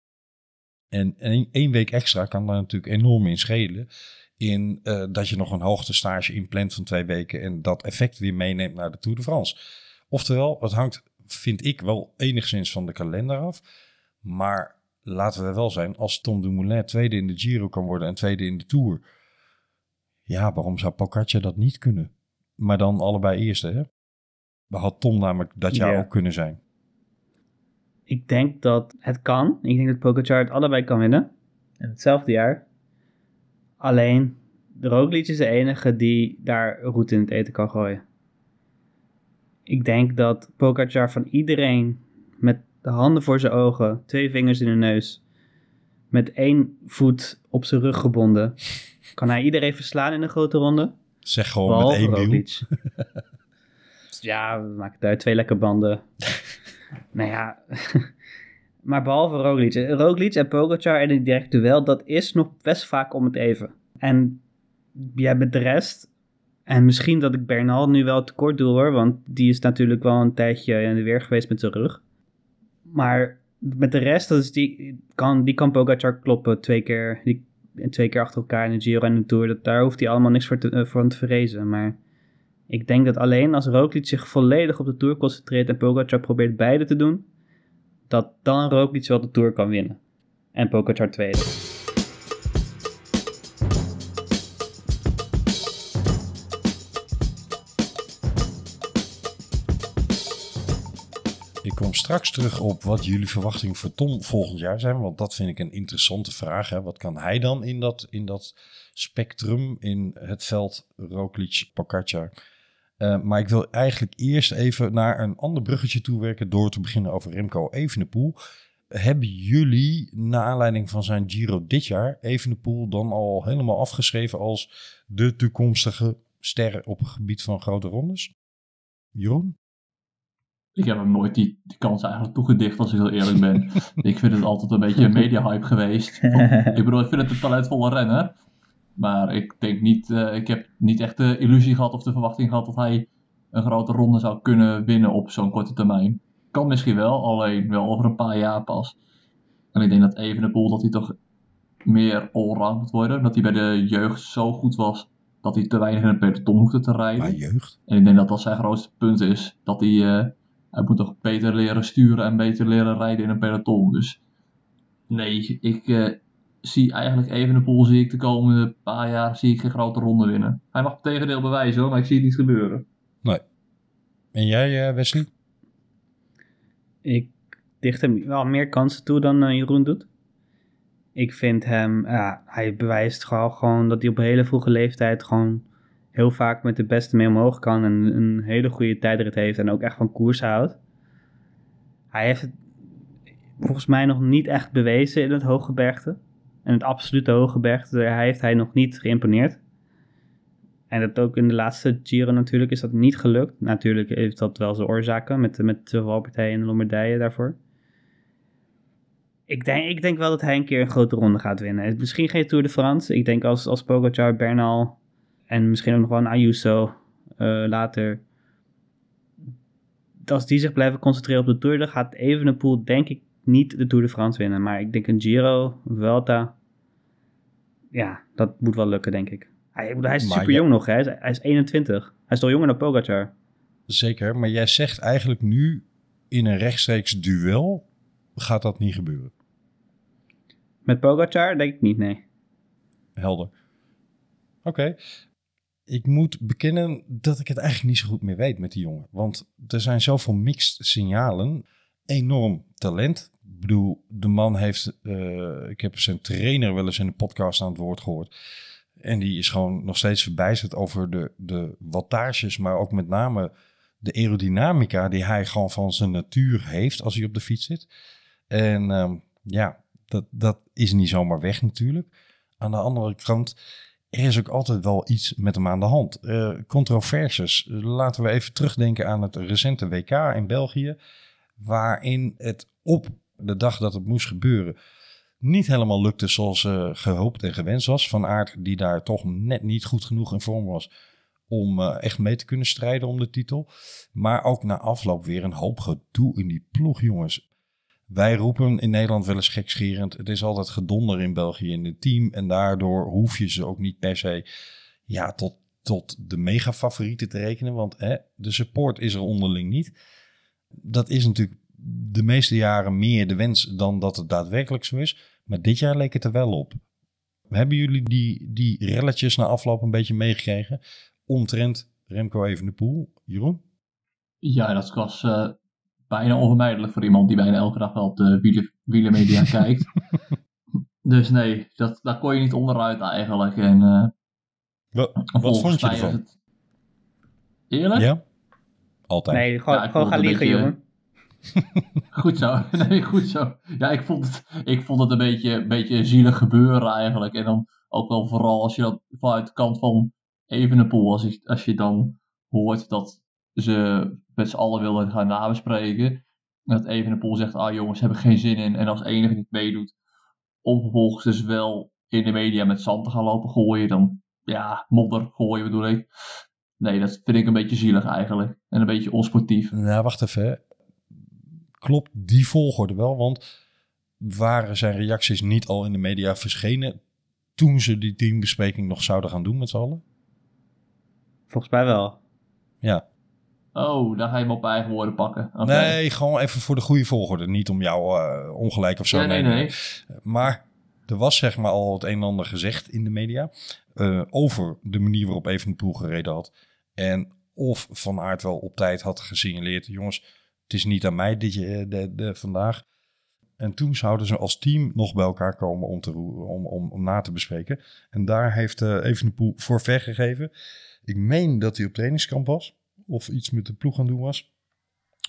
En één week extra kan daar natuurlijk enorm in schelen. In uh, dat je nog een hoogtestage inplant van twee weken en dat effect weer meeneemt naar de Tour de France. Oftewel, het hangt, vind ik, wel enigszins van de kalender af. Maar laten we wel zijn, als Tom Dumoulin tweede in de Giro kan worden en tweede in de Tour. Ja, waarom zou Pogacar dat niet kunnen? Maar dan allebei eerste, hè? Had Tom namelijk dat jaar ook kunnen zijn. Ik denk dat het kan. Ik denk dat Pogacar het allebei kan winnen. In hetzelfde jaar. Alleen, de Roglic is de enige die daar route in het eten kan gooien. Ik denk dat Pogacar van iedereen met de handen voor zijn ogen, twee vingers in de neus, met één voet op zijn rug gebonden. Kan hij iedereen verslaan in een grote ronde? Zeg gewoon met één wiel. ja, we maken daar twee lekke banden. Nou ja, maar behalve Roglic. Roglic en Pogacar en een direct duel, dat is nog best vaak om het even. En jij met de rest, en misschien dat ik Bernal nu wel tekort doe hoor, want die is natuurlijk wel een tijdje in de weer geweest met zijn rug. Maar met de rest, dat is die, kan, die kan Pogacar kloppen twee keer, die, twee keer achter elkaar in de Giro en de Tour. Dat, daar hoeft hij allemaal niks voor te, voor te vrezen. Maar ik denk dat alleen als Roglic zich volledig op de Tour concentreert en Pogacar probeert beide te doen, dat dan Roglic wel de Tour kan winnen. En Pogacar tweede. Straks terug op wat jullie verwachtingen voor Tom volgend jaar zijn. Want dat vind ik een interessante vraag. Hè. Wat kan hij dan in dat, in dat spectrum, in het veld Roglic, Pogacar? Uh, maar ik wil eigenlijk eerst even naar een ander bruggetje toewerken door te beginnen over Remco Evenepoel. Hebben jullie, na aanleiding van zijn Giro dit jaar, Evenepoel dan al helemaal afgeschreven als de toekomstige ster op het gebied van grote rondes? Jeroen? Ik heb hem nooit die, die kans eigenlijk toegedicht, als ik heel eerlijk ben. ik vind het altijd een beetje een media-hype geweest. ik bedoel, ik vind het een talentvolle renner. Maar ik denk niet, uh, ik heb niet echt de illusie gehad of de verwachting gehad dat hij een grote ronde zou kunnen winnen op zo'n korte termijn. Kan misschien wel, alleen wel over een paar jaar pas. En ik denk dat Evenepoel dat hij toch meer allround moet worden. Dat hij bij de jeugd zo goed was dat hij te weinig in het peloton hoefde te rijden. Bij jeugd? En ik denk dat dat zijn grootste punt is. Dat hij, uh, hij moet toch beter leren sturen en beter leren rijden in een peloton. Dus nee, ik, uh, zie eigenlijk Evenepoel zie ik de komende paar jaar zie ik geen grote ronde winnen. Hij mag het tegendeel bewijzen hoor, maar ik zie het niet gebeuren. Nee. En jij, Wesley? Ik dicht hem wel meer kansen toe dan uh, Jeroen doet. Ik vind hem, ja, hij bewijst gewoon, gewoon dat hij op een hele vroege leeftijd gewoon heel vaak met de beste mee omhoog kan en een hele goede tijdrit heeft en ook echt van koers houdt. Hij heeft het volgens mij nog niet echt bewezen in het hooggebergte. En het absolute hooggebergte, daar heeft hij nog niet geïmponeerd. En dat ook in de laatste Giro natuurlijk is dat niet gelukt. Natuurlijk heeft dat wel zijn oorzaken met, met de valpartijen en de Lombardije daarvoor. Ik denk, ik denk wel dat hij een keer een grote ronde gaat winnen. Misschien geen Tour de France. Ik denk als, als Pogacar, Bernal en misschien ook nog wel een Ayuso uh, later. Als die zich blijven concentreren op de Tour, dan gaat Evenepoel denk ik niet de Tour de France winnen. Maar ik denk een Giro, Vuelta, ja, dat moet wel lukken denk ik. Hij, hij is super jong nog, hè? Hij, is, hij is 21. Hij is toch jonger dan Pogacar? Zeker, maar jij zegt eigenlijk nu in een rechtstreeks duel gaat dat niet gebeuren. Met Pogacar denk ik niet, nee. Helder. Oké. Ik moet bekennen dat ik het eigenlijk niet zo goed meer weet met die jongen. Want er zijn zoveel mixed signalen. Enorm talent. Ik bedoel, de man heeft... Uh, ik heb zijn trainer wel eens in de podcast aan het woord gehoord en die is gewoon nog steeds verbijsterd over de, de wattages, maar ook met name de aerodynamica die hij gewoon van zijn natuur heeft als hij op de fiets zit. En um, ja, dat, dat is niet zomaar weg natuurlijk. Aan de andere kant, er is ook altijd wel iets met hem aan de hand. Uh, controversies. Laten we even terugdenken aan het recente WK in België, waarin het op de dag dat het moest gebeuren niet helemaal lukte zoals uh, gehoopt en gewenst was. Van Aert die daar toch net niet goed genoeg in vorm was om uh, echt mee te kunnen strijden om de titel. Maar ook na afloop weer een hoop gedoe in die ploeg, jongens. Wij roepen in Nederland wel eens gekscherend. Het is altijd gedonder in België in het team. En daardoor hoef je ze ook niet per se ja, tot, tot de mega favorieten te rekenen. Want hè, de support is er onderling niet. Dat is natuurlijk de meeste jaren meer de wens dan dat het daadwerkelijk zo is. Maar dit jaar leek het er wel op. Hebben jullie die, die relletjes na afloop een beetje meegekregen? Omtrent Remco Evenepoel. Jeroen? Ja, dat was uh, bijna onvermijdelijk voor iemand die bijna elke dag wel op de wielermedia kijkt. Dus nee, dat, daar kon je niet onderuit eigenlijk. En, uh, wat, wat vond je ervan? Het... Eerlijk? Ja, altijd. Nee, gewoon, ja, gewoon gaan liggen, beetje... jongen. goed zo. Nee, goed zo. Ja, ik vond het, ik vond het een beetje, een beetje zielig gebeuren eigenlijk. En dan ook wel vooral als je dat vanuit de kant van Evenepoel, als, je, als je dan hoort dat ze met z'n allen willen gaan nabespreken. dat Evenepoel zegt, ah jongens, hebben geen zin in. En als enige niet meedoet, om vervolgens dus wel in de media met zand te gaan lopen gooien. Dan, ja, modder gooien bedoel ik. Nee, dat vind ik een beetje zielig eigenlijk. En een beetje onsportief. Nou, wacht even. hè. Klopt die volgorde wel? Want waren zijn reacties niet al in de media verschenen toen ze die teambespreking nog zouden gaan doen met z'n allen? Volgens mij wel. Ja. Oh, daar ga je hem op eigen woorden pakken. Nee, gewoon even voor de goede volgorde. Niet om jou eh, ongelijk of zo. Ja, nee, nee. Maar er was zeg maar al het een en ander gezegd in de media eh, over de manier waarop Evenepoel gereden had. En of Van Aert wel op tijd had gesignaleerd, jongens, het is niet aan mij dit je, de, de, vandaag. En toen zouden ze als team nog bij elkaar komen om, te, om, om, om na te bespreken. En daar heeft uh, Evenepoel voor gegeven. Ik meen dat hij op trainingskamp was. Of iets met de ploeg aan doen was.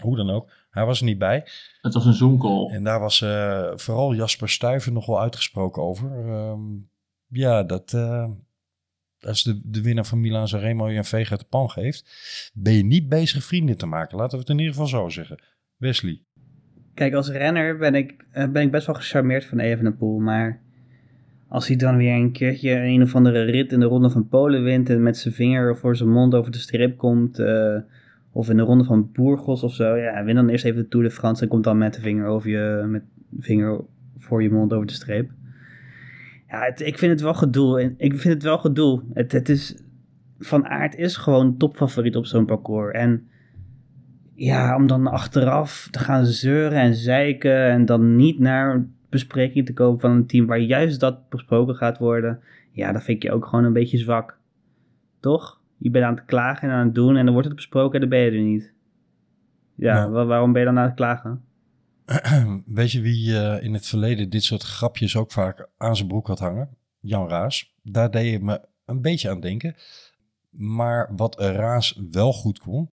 Hoe dan ook. Hij was er niet bij. Het was een Zoom-call. En daar was eh, vooral Jasper Stuyven nog wel uitgesproken over. Ehm, ja, dat eh, als de, de winnaar van Milan Sanremo je een veeg uit de pan geeft, ben je niet bezig vrienden te maken. Laten we het in ieder geval zo zeggen. Wesley. Kijk, als renner ben ik, eh, ben ik best wel gecharmeerd van Evenepoel, maar als hij dan weer een keertje een of andere rit in de Ronde van Polen wint en met zijn vinger voor zijn mond over de streep komt, eh, of in de Ronde van Burgos of zo, ja, win dan eerst even de Tour de France en komt dan met de vinger, over je, met vinger voor je mond over de streep. Ja, het- ik vind het wel gedoe. Ik vind het wel gedoe. Het, het is, van Aert is gewoon topfavoriet op zo'n parcours. En ja, om dan achteraf te gaan zeuren en zeiken en dan niet naar bespreking te komen van een team waar juist dat besproken gaat worden. Ja, dat vind je ook gewoon een beetje zwak. Toch? Je bent aan het klagen en aan het doen en dan wordt het besproken en dan ben je er niet. Ja, Ja. wa- waarom ben je dan aan het klagen? Weet je wie eh, in het verleden dit soort grapjes ook vaak aan zijn broek had hangen? Jan Raas. Daar deed je me een beetje aan denken. Maar wat Raas wel goed kon,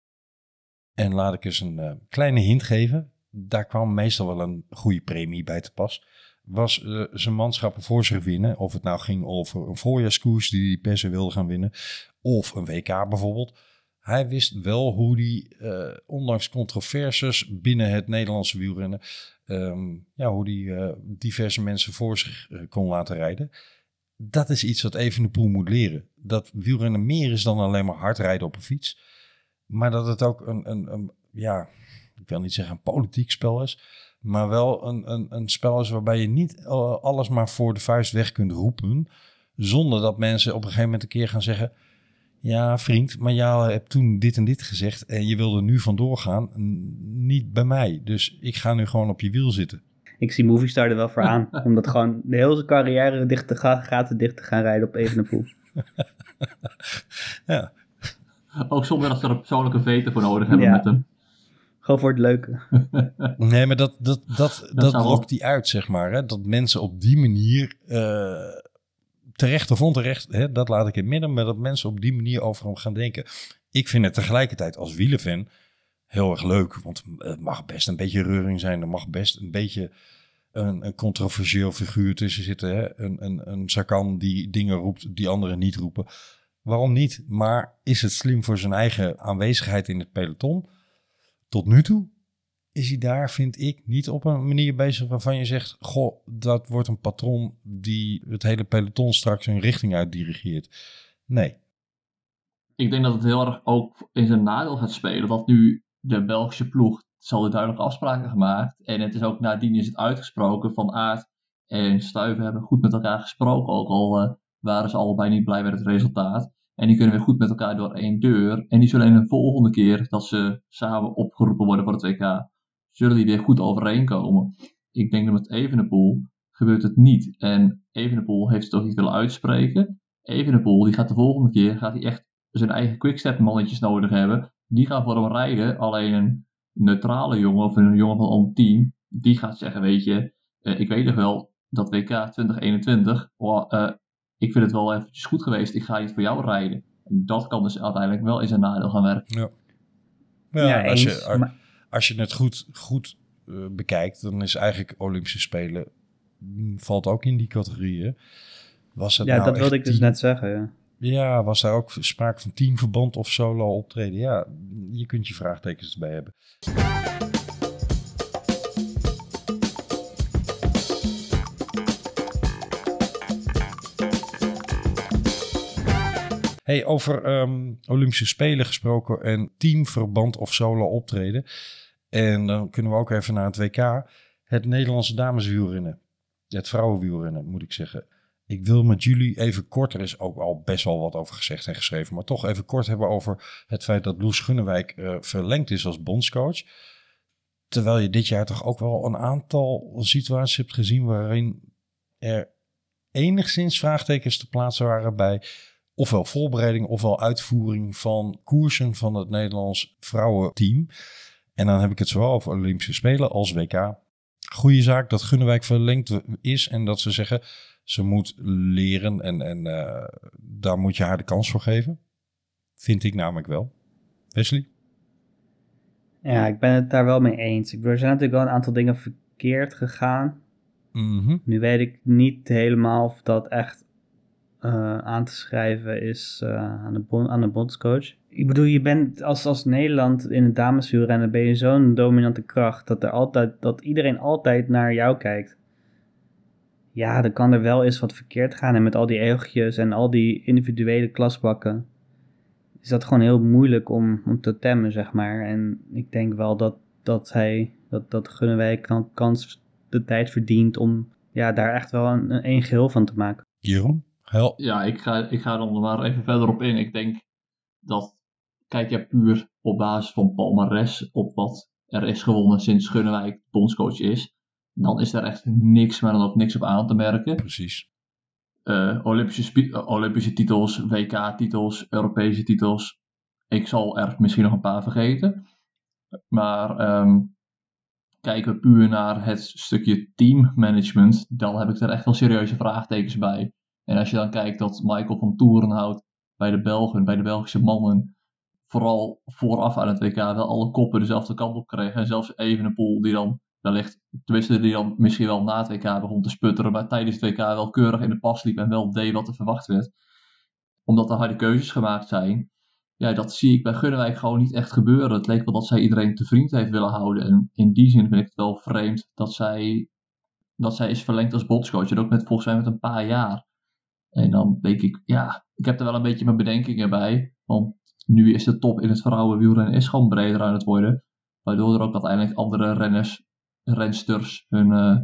en laat ik eens een eh, kleine hint geven, daar kwam meestal wel een goede premie bij te pas, was eh, zijn manschappen voor zich winnen. Of het nou ging over een voorjaarskoers die hij per se wilde gaan winnen, of een WK bijvoorbeeld. Hij wist wel hoe hij, eh, ondanks controversies binnen het Nederlandse wielrennen, ehm, ja, hoe hij eh, diverse mensen voor zich kon laten rijden. Dat is iets wat Evenepoel moet leren. Dat wielrennen meer is dan alleen maar hard rijden op een fiets. Maar dat het ook een, een, een ja, ik wil niet zeggen een politiek spel is. Maar wel een, een, een spel is waarbij je niet eh, alles maar voor de vuist weg kunt roepen. Zonder dat mensen op een gegeven moment een keer gaan zeggen... Ja, vriend, maar jij hebt toen dit en dit gezegd en je wilde nu vandoor gaan. Niet bij mij. Dus ik ga nu gewoon op je wiel zitten. Ik zie Movistar er wel voor aan. om dat gewoon de hele carrière dicht te gaan, gaten dicht te gaan rijden op Evenepoel. Ja, Ook zonder dat ze er een persoonlijke veto voor nodig hebben Ja. met hem. Gewoon voor het leuke. nee, maar dat, dat, dat, dat, lokt die uit, zeg maar. Hè? Dat mensen op die manier, eh, terecht of onterecht, hè, dat laat ik in het midden, maar dat mensen op die manier over hem gaan denken. Ik vind het tegelijkertijd als wielenfan heel erg leuk, want het mag best een beetje reuring zijn. Er mag best een beetje een, een controversieel figuur tussen zitten. Hè? Een, een, een Sakan die dingen roept die anderen niet roepen. Waarom niet? Maar is het slim voor zijn eigen aanwezigheid in het peloton? Tot nu toe is hij daar, vind ik, niet op een manier bezig waarvan je zegt: Goh, dat wordt een patron die het hele peloton straks een richting uitdirigeert. Nee. Ik denk dat het heel erg ook in zijn nadeel gaat spelen. Dat nu de Belgische ploeg zal er duidelijke afspraken gemaakt. En het is ook nadien is het uitgesproken van Aert en Stuiven hebben goed met elkaar gesproken. Ook al eh, waren ze allebei niet blij met het resultaat. En die kunnen weer goed met elkaar door één deur. En die zullen in een volgende keer dat ze samen opgeroepen worden voor het WK, zullen die weer goed overeenkomen. Ik denk dat met Evenepoel gebeurt het niet. En Evenepoel heeft het ook niet willen uitspreken. Evenepoel die gaat de volgende keer gaat hij echt zijn eigen quickstep mannetjes nodig hebben. Die gaan voor hem rijden. Alleen een neutrale jongen of een jongen van een team, die gaat zeggen, weet je, eh, ik weet nog wel dat WK 2021, oh, eh, ik vind het wel eventjes goed geweest, ik ga niet voor jou rijden. En dat kan dus uiteindelijk wel in zijn nadeel gaan werken. Ja, Ja, als, eens, je, maar- als je het goed, goed eh, bekijkt, dan is eigenlijk Olympische Spelen mm, valt ook in die categorieën. Was het Ja, nou dat wilde ik dus net zeggen. Ja. Ja, was daar ook sprake van teamverband of solo optreden? Ja, je kunt je vraagtekens erbij hebben. Hey, over ehm, Olympische Spelen gesproken en teamverband of solo optreden. En dan kunnen we ook even naar het WK. Het Nederlandse dameswielrennen. Het vrouwenwielrennen, moet ik zeggen. Ik wil met jullie even kort, er is ook al best wel wat over gezegd en geschreven, maar toch even kort hebben over het feit dat Loes Gunnewijk uh, verlengd is als bondscoach. Terwijl je dit jaar toch ook wel een aantal situaties hebt gezien waarin er enigszins vraagtekens te plaatsen waren bij ofwel voorbereiding ofwel uitvoering van koersen van het Nederlands vrouwenteam. En dan heb ik het zowel over Olympische Spelen als WK. Goede zaak dat Gunnewijk verlengd is en dat ze zeggen ze moet leren en, en uh, daar moet je haar de kans voor geven. Vind ik namelijk wel. Wesley? Ja, ik ben het daar wel mee eens. Er zijn natuurlijk wel een aantal dingen verkeerd gegaan. Mm Nu weet ik niet helemaal of dat echt uh, aan te schrijven is uh, aan, de bon aan de bondscoach. Ik bedoel, je bent als, als Nederland in het dameswielrennen ben je zo'n dominante kracht dat, er altijd, dat iedereen altijd naar jou kijkt. Ja, dan kan er wel eens wat verkeerd gaan en met al die egeltjes en al die individuele klasbakken is dat gewoon heel moeilijk om, om te temmen, zeg maar. En ik denk wel dat, dat hij, dat, dat Gunnewijk kans de tijd verdient om ja, daar echt wel een, een geheel van te maken. Jeroen? Ja, ik ga, ik ga er maar even verder op in. Ik denk dat, kijk je puur op basis van palmares, op wat er is gewonnen sinds Gunnewijk bondscoach is, dan is daar echt niks, maar dan ook niks op aan te merken. Precies. Uh, Olympische, uh, Olympische titels, WK-titels, Europese titels. Ik zal er misschien nog een paar vergeten. Maar um, kijken we puur naar het stukje teammanagement, dan heb ik er echt wel serieuze vraagtekens bij. En als je dan kijkt dat Michael van Toerenhout bij de Belgen, bij de Belgische mannen, vooral vooraf aan het WK wel alle koppen dezelfde kant op kregen. En zelfs Evenepoel die dan wellicht, tenminste die dan misschien wel na het WK begon te sputteren, maar tijdens het WK wel keurig in de pas liep en wel deed wat er verwacht werd. Omdat er harde keuzes gemaakt zijn. Ja, dat zie ik bij Gunnewijk gewoon niet echt gebeuren. Het leek wel dat zij iedereen te vriend heeft willen houden. En in die zin vind ik het wel vreemd dat zij, dat zij is verlengd als bondscoach. En ook met volgens mij met een paar jaar. En dan denk ik, ja, ik heb er wel een beetje mijn bedenkingen bij. Want nu is de top in het vrouwenwielrennen is gewoon breder aan het worden. Waardoor er ook uiteindelijk andere renners rensters hun, uh,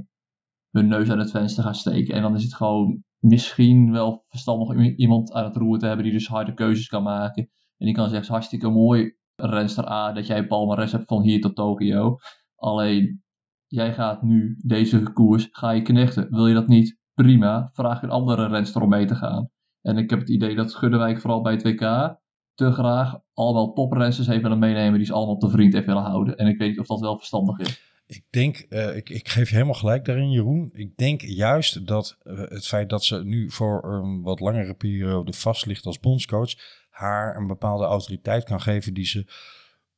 hun neus aan het venster gaan steken. En dan is het gewoon misschien wel verstandig iemand aan het roer te hebben die dus harde keuzes kan maken. En die kan zeggen, hartstikke mooi renster A dat jij palmares hebt van hier tot Tokio. Alleen, jij gaat nu deze koers, ga je knechten. Wil je dat niet? Prima, vraag een andere renster om mee te gaan. En ik heb het idee dat Gunnewijk vooral bij het WK te graag allemaal toprensters heeft willen meenemen die ze allemaal te vriend heeft willen houden. En ik weet niet of dat wel verstandig is. Ik denk, uh, ik, ik geef je helemaal gelijk daarin, Jeroen. Ik denk juist dat uh, het feit dat ze nu voor een wat langere periode vast ligt als bondscoach, haar een bepaalde autoriteit kan geven die ze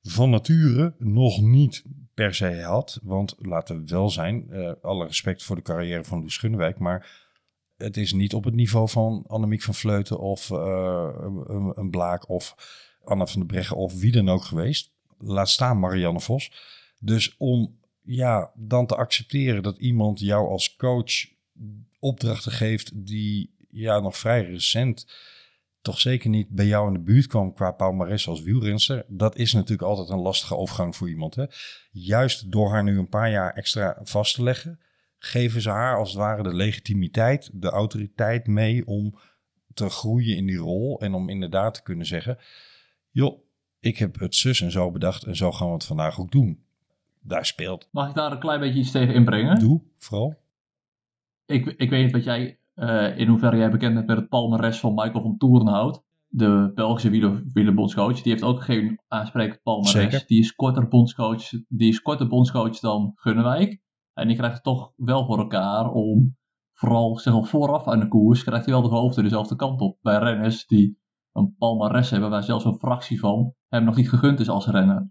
van nature nog niet per se had. Want laten we wel zijn, uh, alle respect voor de carrière van Loes Gunnewijk, maar het is niet op het niveau van Annemiek van Vleuten of een, een Blaak of Anna van der Breggen of wie dan ook geweest. Laat staan Marianne Vos. Dus om ja, dan te accepteren dat iemand jou als coach opdrachten geeft die ja, nog vrij recent toch zeker niet bij jou in de buurt kwam qua palmarès als wielrenster. Dat is natuurlijk altijd een lastige overgang voor iemand. Hè? Juist door haar nu een paar jaar extra vast te leggen, geven ze haar als het ware de legitimiteit, de autoriteit mee om te groeien in die rol en om inderdaad te kunnen zeggen, joh, ik heb het zus en zo bedacht en zo gaan we het vandaag ook doen daar speelt. Mag ik daar een klein beetje iets tegen inbrengen? Doe, vooral. Ik, ik weet niet wat jij, uh, in hoeverre jij bekend bent met het palmares van Michael van Toerenhout. De Belgische wielerbondscoach. Die heeft ook geen aansprekend palmares. Die is korter bondscoach, die is korter bondscoach dan Gunnewijk. En die krijgt het toch wel voor elkaar om, vooral zeg maar, vooraf aan de koers, krijgt hij wel de hoofden dezelfde kant op. Bij renners die een palmares hebben, waar zelfs een fractie van hem nog niet gegund is als renner.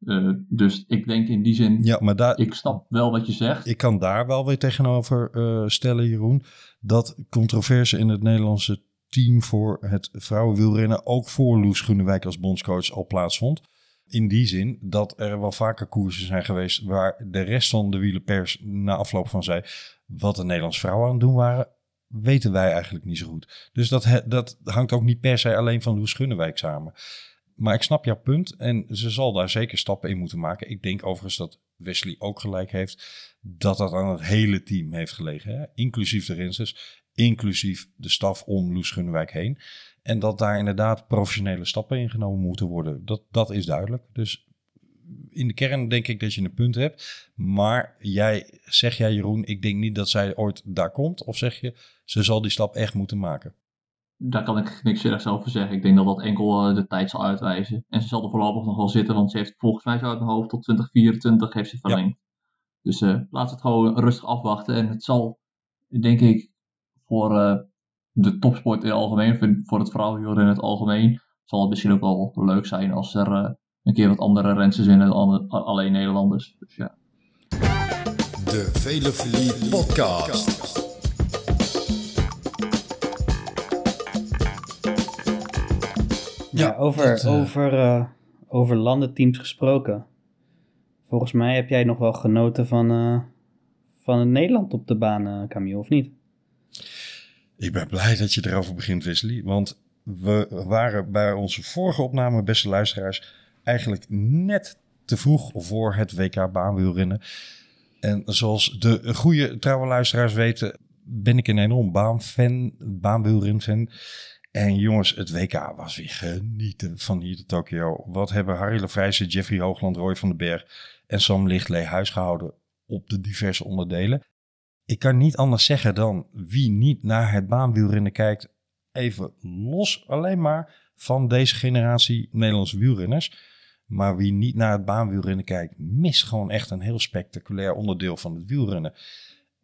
Uh, dus ik denk in die zin, ja, maar daar, ik snap wel wat je zegt. Ik kan daar wel weer tegenover uh, stellen, Jeroen, dat controverse in het Nederlandse team voor het vrouwenwielrennen ook voor Loes Groenewijk als bondscoach al plaatsvond. In die zin dat er wel vaker koersen zijn geweest waar de rest van de wielenpers na afloop van zei wat de Nederlandse vrouwen aan het doen waren. weten wij eigenlijk niet zo goed. Dus dat, dat hangt ook niet per se alleen van Loes Gunnewijk samen. Maar ik snap jouw punt en ze zal daar zeker stappen in moeten maken. Ik denk overigens dat Wesley ook gelijk heeft dat dat aan het hele team heeft gelegen. Hè? Inclusief de rensters, inclusief de staf om Loes Gunnewijk heen. En dat daar inderdaad professionele stappen in genomen moeten worden. Dat, dat is duidelijk. Dus in de kern denk ik dat je een punt hebt. Maar jij, zeg jij Jeroen, ik denk niet dat zij ooit daar komt. Of zeg je, ze zal die stap echt moeten maken. Daar kan ik niks zinnigs over zeggen. Ik denk dat dat enkel eh, de tijd zal uitwijzen. En ze zal er voorlopig nog wel zitten, want ze heeft volgens mij zo uit mijn hoofd tot 2024 heeft ze verlengd. Dus eh laten we het gewoon rustig afwachten. En het zal, denk ik, voor eh, de topsport in het algemeen, voor, voor het vrouwenwielrennen in het algemeen, zal het misschien ook wel leuk zijn als er eh, een keer wat andere rensters in dan alleen Nederlanders. Dus ja. De Velofilie Podcast. Ja, over, dat, eh, over, eh, over landenteams gesproken. Volgens mij heb jij nog wel genoten van, eh, van het Nederland op de baan, Camille, of niet? Ik ben blij dat je erover begint, Wesley. Want we waren bij onze vorige opname, beste luisteraars, eigenlijk net te vroeg voor het WK baanwielrennen. En zoals de goede trouwe luisteraars weten, ben ik een enorm baanfan, baanwielrenfan. En jongens, het WK was weer genieten van hier te Tokio. Wat hebben Harry Lefrijzen, Jeffrey Hoogland, Roy van den Berg en Sam Lichtlee huisgehouden op de diverse onderdelen. Ik kan niet anders zeggen dan wie niet naar het baanwielrennen kijkt, even los alleen maar van deze generatie Nederlandse wielrenners. Maar wie niet naar het baanwielrennen kijkt, mist gewoon echt een heel spectaculair onderdeel van het wielrennen.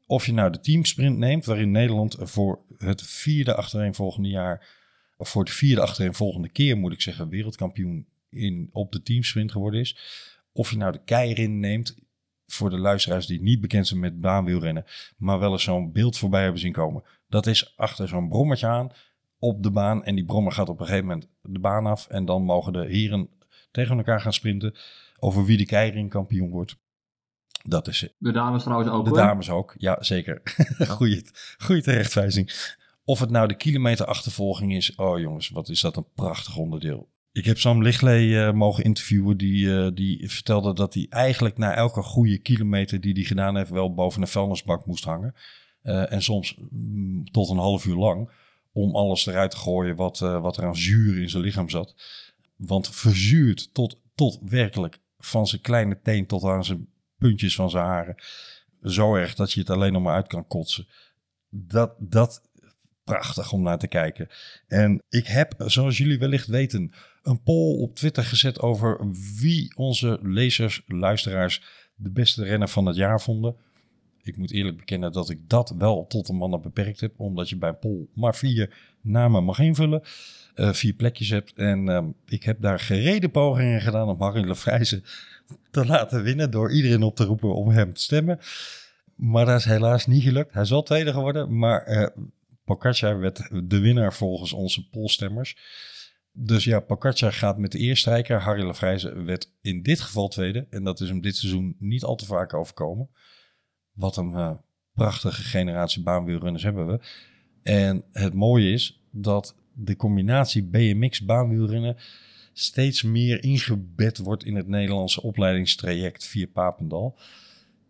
Of je nou de teamsprint neemt, waarin Nederland voor het vierde achtereenvolgende jaar, of voor de vierde achtereenvolgende keer moet ik zeggen, wereldkampioen in, op de teamsprint geworden is. Of je nou de keirin neemt, voor de luisteraars die niet bekend zijn met baanwielrennen, maar wel eens zo'n beeld voorbij hebben zien komen. Dat is achter zo'n brommertje aan op de baan en die brommer gaat op een gegeven moment de baan af en dan mogen de heren tegen elkaar gaan sprinten over wie de keirin kampioen wordt. Dat is het. De dames trouwens ook De hoor. dames ook, ja zeker. goeie, goeie terechtwijzing. Of het nou de kilometerachtervolging is. Oh jongens, wat is dat een prachtig onderdeel. Ik heb Sam Lichtlee eh, mogen interviewen. Die, eh, die vertelde dat hij eigenlijk na elke goede kilometer die hij gedaan heeft... wel boven een vuilnisbak moest hangen. Eh, en soms mm, tot een half uur lang. Om alles eruit te gooien wat, wat er aan zuur in zijn lichaam zat. Want verzuurd tot, tot werkelijk van zijn kleine teen tot aan zijn puntjes van zijn haren. Zo erg dat je het alleen nog maar uit kan kotsen. Dat, dat prachtig om naar te kijken. En ik heb, zoals jullie wellicht weten, een poll op Twitter gezet over wie onze lezers, luisteraars de beste renner van het jaar vonden. Ik moet eerlijk bekennen dat ik dat wel tot een mannen beperkt heb, omdat je bij poll maar vier namen mag invullen. eh, vier plekjes hebt. En ehm, ik heb daar gereden pogingen gedaan om Harry Lefrijzen te laten winnen door iedereen op te roepen om hem te stemmen. Maar dat is helaas niet gelukt. Hij wel tweede geworden, maar Pogacar werd de winnaar volgens onze polstemmers. Dus ja, Pogacar gaat met de eerste rijker. Harry Lefrijzen werd in dit geval tweede. En dat is hem dit seizoen niet al te vaak overkomen. Wat een eh, prachtige generatie baanwielrenners hebben we. En het mooie is dat de combinatie BMX baanwielrennen steeds meer ingebed wordt in het Nederlandse opleidingstraject via Papendal.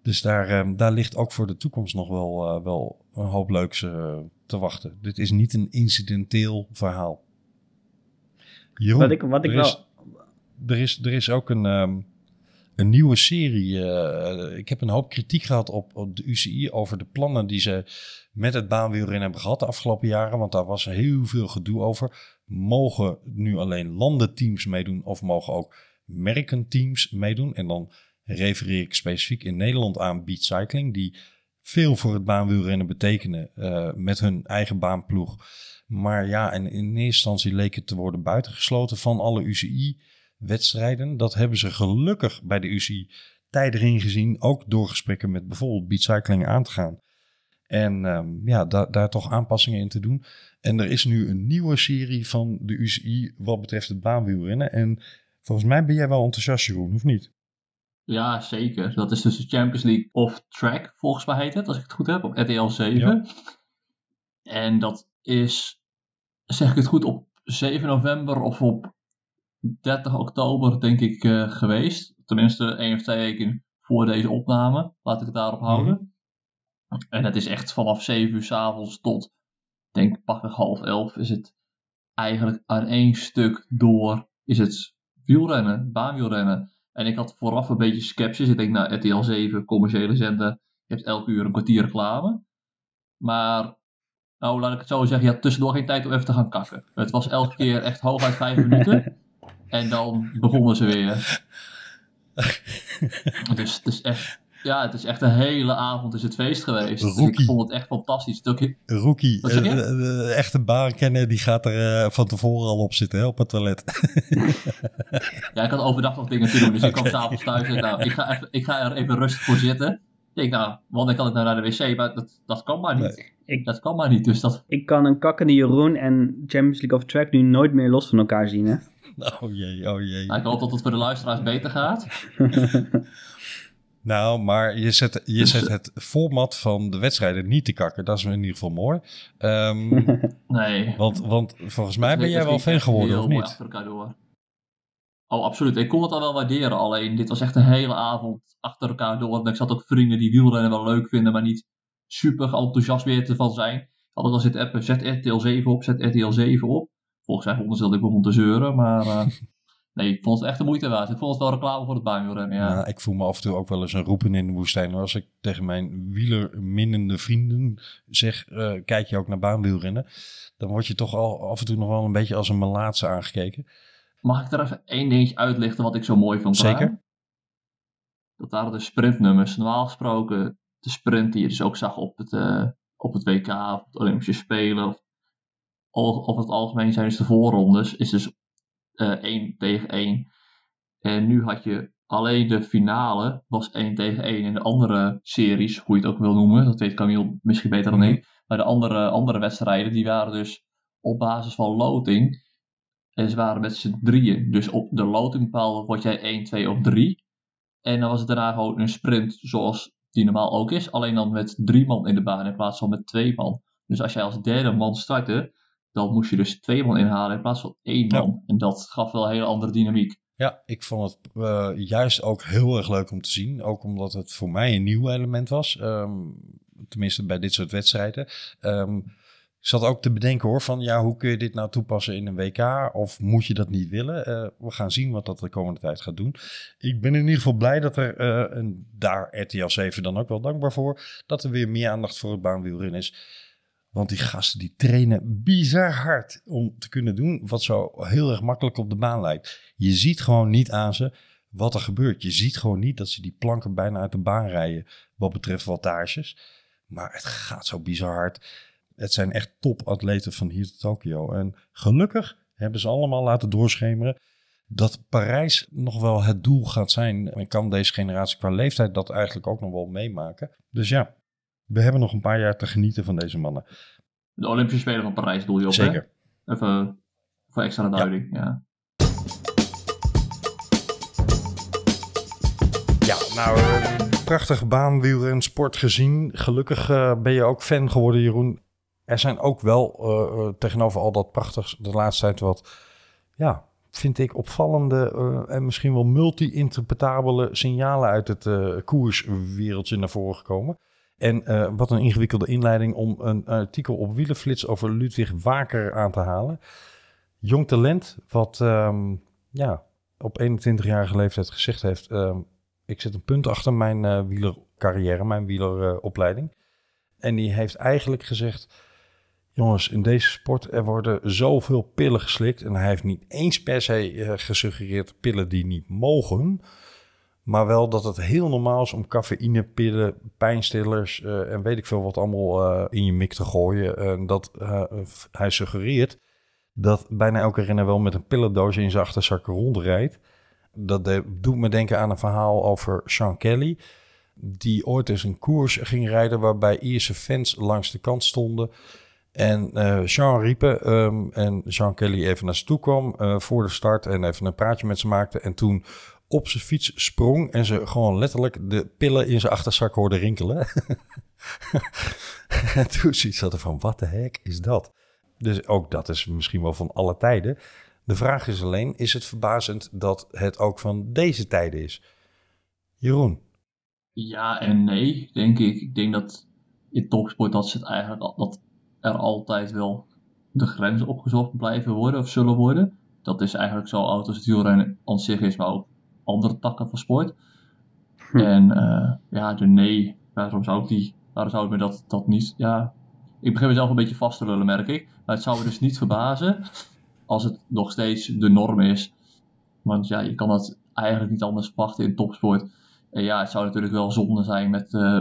Dus daar, eh, daar ligt ook voor de toekomst nog wel, eh, wel een hoop leuks eh, te wachten. Dit is niet een incidenteel verhaal. Wat ik, wat ik er, is, wel... er, is, er is ook een, ehm, een nieuwe serie. eh, ik heb een hoop kritiek gehad op, op de UCI over de plannen die ze met het baanwielrennen hebben gehad de afgelopen jaren. Want daar was heel veel gedoe over. Mogen nu alleen landenteams meedoen of mogen ook merkenteams meedoen? En dan refereer ik specifiek in Nederland aan Beat Cycling, die veel voor het baanwielrennen betekenen eh, met hun eigen baanploeg. Maar ja, en in eerste instantie leek het te worden buitengesloten van alle UCI-wedstrijden. Dat hebben ze gelukkig bij de UCI tijdig ingezien, ook door gesprekken met bijvoorbeeld Beat Cycling aan te gaan. En ehm, ja, da- daar toch aanpassingen in te doen. En er is nu een nieuwe serie van de UCI wat betreft het baanwielrennen. En volgens mij ben jij wel enthousiast, Jeroen, of niet? Ja, zeker. Dat is dus de Champions League of Track, volgens mij heet het, als ik het goed heb, op RTL 7. Ja. En dat is, zeg ik het goed, op 7 november of op 30 oktober, denk ik, uh, geweest. Tenminste, één of twee weken voor deze opname. Laat ik het daarop houden. En het is echt vanaf 7 uur s avonds tot, denk pakweg half elf, is het eigenlijk aan één stuk door, is het wielrennen, baanwielrennen. En ik had vooraf een beetje sceptisch. Ik denk, nou, RTL 7, commerciële zender, je hebt elke uur een kwartier reclame. Maar, nou, laat ik het zo zeggen, je had tussendoor geen tijd om even te gaan kakken. Het was elke keer echt hooguit vijf minuten. En dan begonnen ze weer. dus het is echt, ja, het is echt een hele avond is het feest geweest. Dus ik vond het echt fantastisch. Een rookie, een uh, echte baan kennen, die gaat er uh, van tevoren al op zitten, hè, op het toilet. ja, ik had overdag nog dingen te doen, dus ik kwam s'avonds thuis en nou, ik ga, even, ik ga er even rustig voor zitten. Ik denk, nou, wanneer kan ik nou naar de wc? Maar dat, dat kan maar niet. Nee. Ik, dat kan maar niet, dus dat... Ik kan een kakkende Jeroen en Champions League of Track nu nooit meer los van elkaar zien, hè? Oh jee, oh jee. Nou, ik hoop dat het voor de luisteraars beter gaat. Nou, maar je zet, je dus, zet het format van de wedstrijden niet te kakken. Dat is in ieder geval mooi. Um, nee. Want, want volgens mij ben jij wel fan geworden, of niet? Achter elkaar door. Oh, absoluut. Ik kon het al wel waarderen. Alleen, dit was echt een hele avond achter elkaar door. En ik zat ook vrienden die wielrennen wel leuk vinden, maar niet super enthousiast weer van zijn. Had ik al zitten appen, zet RTL 7 op, zet RTL 7 op. Volgens mij vonden ze dat ik begon te zeuren, maar uh, nee, ik vond het echt de moeite waard. Ik vond het wel reclame voor het baanwielrennen, ja. ja. Ik voel me af en toe ook wel eens een roepen in de woestijn. Als ik tegen mijn wielerminnende vrienden zeg, uh, kijk je ook naar baanwielrennen, dan word je toch al af en toe nog wel een beetje als een malaatse aangekeken. Mag ik er even één dingetje uitlichten wat ik zo mooi vond? Zeker. Dat waren de sprintnummers. Normaal gesproken de sprint die je dus ook zag op het, uh, op het WK of het Olympische Spelen of over het algemeen zijn dus de voorrondes is dus eh, 1 tegen 1. En nu had je alleen de finale was 1 tegen 1. En de andere series, hoe je het ook wil noemen, dat weet Camille misschien beter dan mhm. ik. Maar de andere, andere wedstrijden, die waren dus op basis van loting. En ze waren met z'n drieën. Dus op de loting bepaalde word jij 1, 2 of 3. En dan was het daarna gewoon een sprint zoals die normaal ook is. Alleen dan met drie man in de baan in plaats van met twee man. Dus als jij als derde man startte, dan moest je dus twee man inhalen in plaats van één man. En dat gaf wel een hele andere dynamiek. Ja, ik vond het uh, juist ook heel erg leuk om te zien. Ook omdat het voor mij een nieuw element was. Um, tenminste bij dit soort wedstrijden. Um, ik zat ook te bedenken hoor, van ja, hoe kun je dit nou toepassen in een WK? Of moet je dat niet willen? Uh, we gaan zien wat dat de komende tijd gaat doen. Ik ben in ieder geval blij dat er, uh, en daar RTL 7 dan ook wel dankbaar voor, dat er weer meer aandacht voor het baanwielrennen is. Want die gasten die trainen bizar hard om te kunnen doen wat zo heel erg makkelijk op de baan lijkt. Je ziet gewoon niet aan ze wat er gebeurt. Je ziet gewoon niet dat ze die planken bijna uit de baan rijden wat betreft wattages. Maar het gaat zo bizar hard. Het zijn echt topatleten van hier tot Tokio. En gelukkig hebben ze allemaal laten doorschemeren dat Parijs nog wel het doel gaat zijn. En kan deze generatie qua leeftijd dat eigenlijk ook nog wel meemaken. Dus ja, we hebben nog een paar jaar te genieten van deze mannen. De Olympische Spelen van Parijs doel je op, Zeker. Hè? Even voor extra duiding, ja. ja. nou, prachtige baanwielren sport gezien. Gelukkig uh, ben je ook fan geworden, Jeroen. Er zijn ook wel uh, tegenover al dat prachtig de laatste tijd wat, ja, vind ik opvallende en misschien wel multi-interpretabele signalen uit het koerswereldje naar voren gekomen. En uh, wat een ingewikkelde inleiding om een artikel op Wielenflits over Ludwig Waker aan te halen. Jong talent, wat um, ja, op 21-jarige leeftijd gezegd heeft... Um, ik zet een punt achter mijn uh, wielercarrière, mijn wieleropleiding. En die heeft eigenlijk gezegd... Jongens, in deze sport er worden zoveel pillen geslikt. En hij heeft niet eens per se uh, gesuggereerd pillen die niet mogen... Maar wel dat het heel normaal is om cafeïne, pillen, pijnstillers uh, en weet ik veel wat allemaal uh, in je mik te gooien. En dat uh, hij suggereert dat bijna elke renner wel met een pillendoos in zijn achterzak rondrijdt. Dat doet me denken aan een verhaal over Sean Kelly. Die ooit eens een koers ging rijden waarbij Ierse fans langs de kant stonden. En uh, Sean riepen um, en Sean Kelly even naar ze toe kwam voor de start en even een praatje met ze maakte. En toen op zijn fiets sprong en ze gewoon letterlijk de pillen in zijn achterzak hoorde rinkelen. En toen zoiets hadden van, wat de heck is dat? Dus ook dat is misschien wel van alle tijden. De vraag is alleen, is het verbazend dat het ook van deze tijden is? Jeroen? Ja en nee, denk ik. Ik denk dat in topsport dat, ze het eigenlijk, dat er altijd wel de grenzen opgezocht blijven worden of zullen worden. Dat is eigenlijk zo oud als het wielrennen aan zich is, maar ook andere takken van sport. Hm. En eh, ja, de nee, waarom zou ik die, waarom zou ik me dat, dat niet, ja, ik begin mezelf een beetje vast te lullen, merk ik. Maar het zou me dus niet verbazen als het nog steeds de norm is. Want ja, je kan dat eigenlijk niet anders verwachten in topsport. En ja, het zou natuurlijk wel zonde zijn met eh,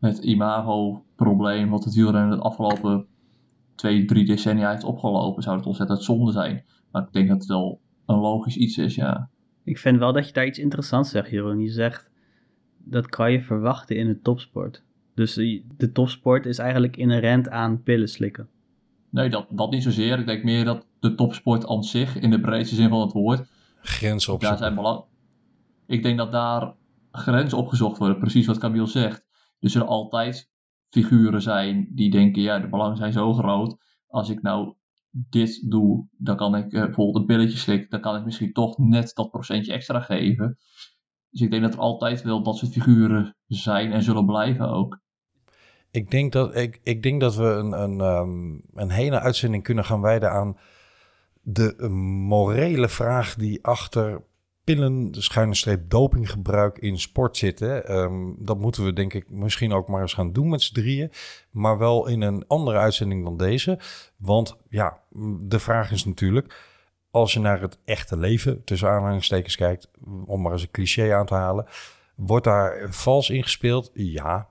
het imago-probleem wat het wielrennen de afgelopen twee, drie decennia heeft opgelopen. Zou het ontzettend zonde zijn. Maar ik denk dat het wel een logisch iets is, ja. Ik vind wel dat je daar iets interessants zegt, Jeroen. Je zegt, dat kan je verwachten in de topsport. Dus de topsport is eigenlijk inherent aan pillen slikken. Nee, dat, dat niet zozeer. Ik denk meer dat de topsport aan zich, in de breedste zin van het woord, Grenzen op daar zijn belang. Ik denk dat daar grenzen opgezocht worden, precies wat Camille zegt. Dus er altijd figuren zijn die denken, ja, de belangen zijn zo groot. Als ik nou dit doe, dan kan ik eh, bijvoorbeeld een pilletje slikken, dan kan ik misschien toch net dat procentje extra geven. Dus ik denk dat er altijd wel dat soort figuren zijn en zullen blijven ook. Ik denk dat, ik, ik denk dat we een, een, ehm, een hele uitzending kunnen gaan wijden aan de morele vraag die achter pillen, de schuine streep dopinggebruik in sport zitten. Ehm, dat moeten we denk ik misschien ook maar eens gaan doen met z'n drieën. Maar wel in een andere uitzending dan deze. Want ja, de vraag is natuurlijk, als je naar het echte leven, tussen aanhalingstekens kijkt, om maar eens een cliché aan te halen, wordt daar vals ingespeeld? Ja,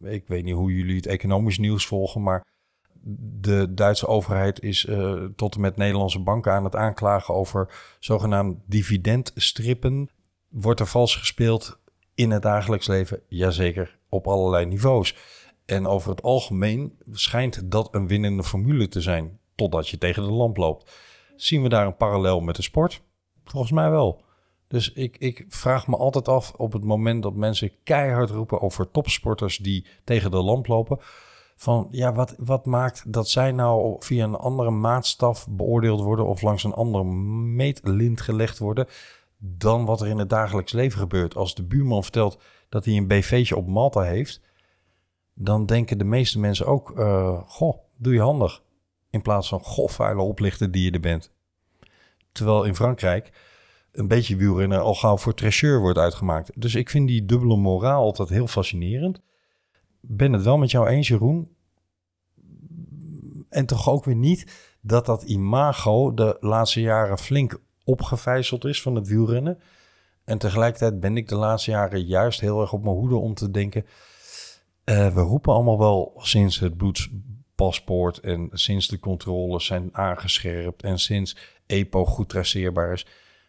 ik weet niet hoe jullie het economisch nieuws volgen, maar de Duitse overheid is uh, tot en met Nederlandse banken aan het aanklagen over zogenaamd dividendstrippen. Wordt er vals gespeeld in het dagelijks leven? Jazeker, op allerlei niveaus. En over het algemeen schijnt dat een winnende formule te zijn, totdat je tegen de lamp loopt. Zien we daar een parallel met de sport? Volgens mij wel. Dus ik, ik vraag me altijd af op het moment dat mensen keihard roepen over topsporters die tegen de lamp lopen. Van ja, wat, wat maakt dat zij nou via een andere maatstaf beoordeeld worden of langs een andere meetlint gelegd worden dan wat er in het dagelijks leven gebeurt. Als de buurman vertelt dat hij een BV'tje op Malta heeft, dan denken de meeste mensen ook, uh, goh, doe je handig. In plaats van, goh, vuile oplichter die je er bent. Terwijl in Frankrijk een beetje wielrennen al gauw voor trecheur wordt uitgemaakt. Dus ik vind die dubbele moraal altijd heel fascinerend. Ben het wel met jou eens, Jeroen. En toch ook weer niet dat dat imago de laatste jaren flink opgevijzeld is van het wielrennen. En tegelijkertijd ben ik de laatste jaren juist heel erg op mijn hoede om te denken... Uh, we roepen allemaal wel sinds het bloedspaspoort en sinds de controles zijn aangescherpt... en sinds EPO goed traceerbaar is...